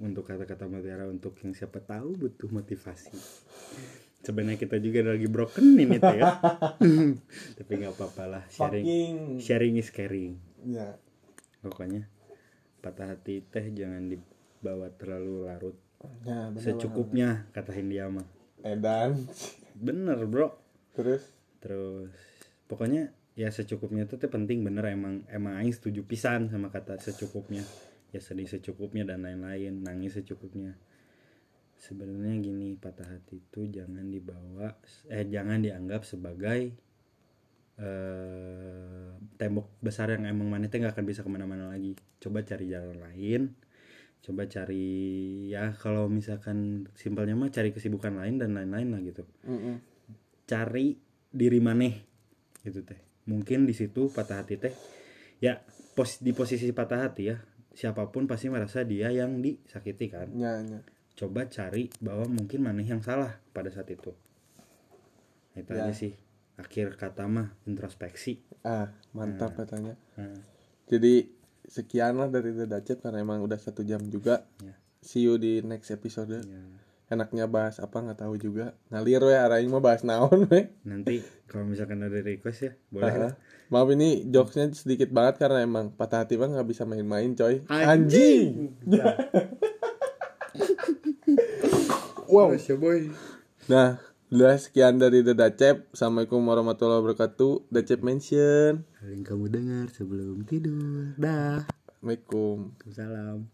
Speaker 2: Untuk kata-kata mutiara untuk yang siapa tahu butuh motivasi. Sebenarnya kita juga lagi broken ini tuh ya. Tapi nggak apa-apa lah. Sharing
Speaker 1: fucking.
Speaker 2: sharing is caring.
Speaker 1: Ya.
Speaker 2: Pokoknya patah hati teh jangan dibawa terlalu larut.
Speaker 1: Ya bener
Speaker 2: secukupnya kata Hindia mah
Speaker 1: edan.
Speaker 2: Bener bro.
Speaker 1: Terus?
Speaker 2: Terus pokoknya ya secukupnya itu tuh penting bener emang emang Aing setuju pisan sama kata secukupnya. Ya sedih secukupnya dan lain-lain nangis secukupnya. Sebenarnya gini patah hati itu jangan dibawa eh jangan dianggap sebagai eh tembok besar yang emang mana nggak akan bisa ke mana-mana lagi. Coba cari jalan lain coba cari ya kalau misalkan simpelnya mah cari kesibukan lain dan lain-lain lah gitu.
Speaker 1: Mm-mm.
Speaker 2: cari diri maneh gitu teh. Mungkin di situ patah hati teh ya pos di posisi patah hati ya siapa pun pasti merasa dia yang disakiti kan.
Speaker 1: Ya ya.
Speaker 2: Coba cari bahwa mungkin maneh yang salah pada saat itu. Itu
Speaker 1: Ya.
Speaker 2: aja sih akhir kata mah introspeksi.
Speaker 1: Ah mantap katanya.
Speaker 2: Nah,
Speaker 1: jadi sekian lah dari The Dacet karena emang udah satu jam juga.
Speaker 2: Ya.
Speaker 1: see you di next episode
Speaker 2: ya.
Speaker 1: enaknya bahas apa nggak tahu juga. Ngalir we araing mah bahas naon we.
Speaker 2: Nanti kalau misalkan ada request ya boleh lah.
Speaker 1: Ah, maaf ini jokesnya sedikit banget karena emang patah hati mah nggak bisa main-main coy.
Speaker 2: Anjing.
Speaker 1: wow.
Speaker 2: Ya boy.
Speaker 1: Nah udah sekian dari The Dacep Assalamualaikum warahmatullahi wabarakatuh. Dacep mention
Speaker 2: yang kamu dengar sebelum tidur. Dah.
Speaker 1: Assalamualaikum.
Speaker 2: Salam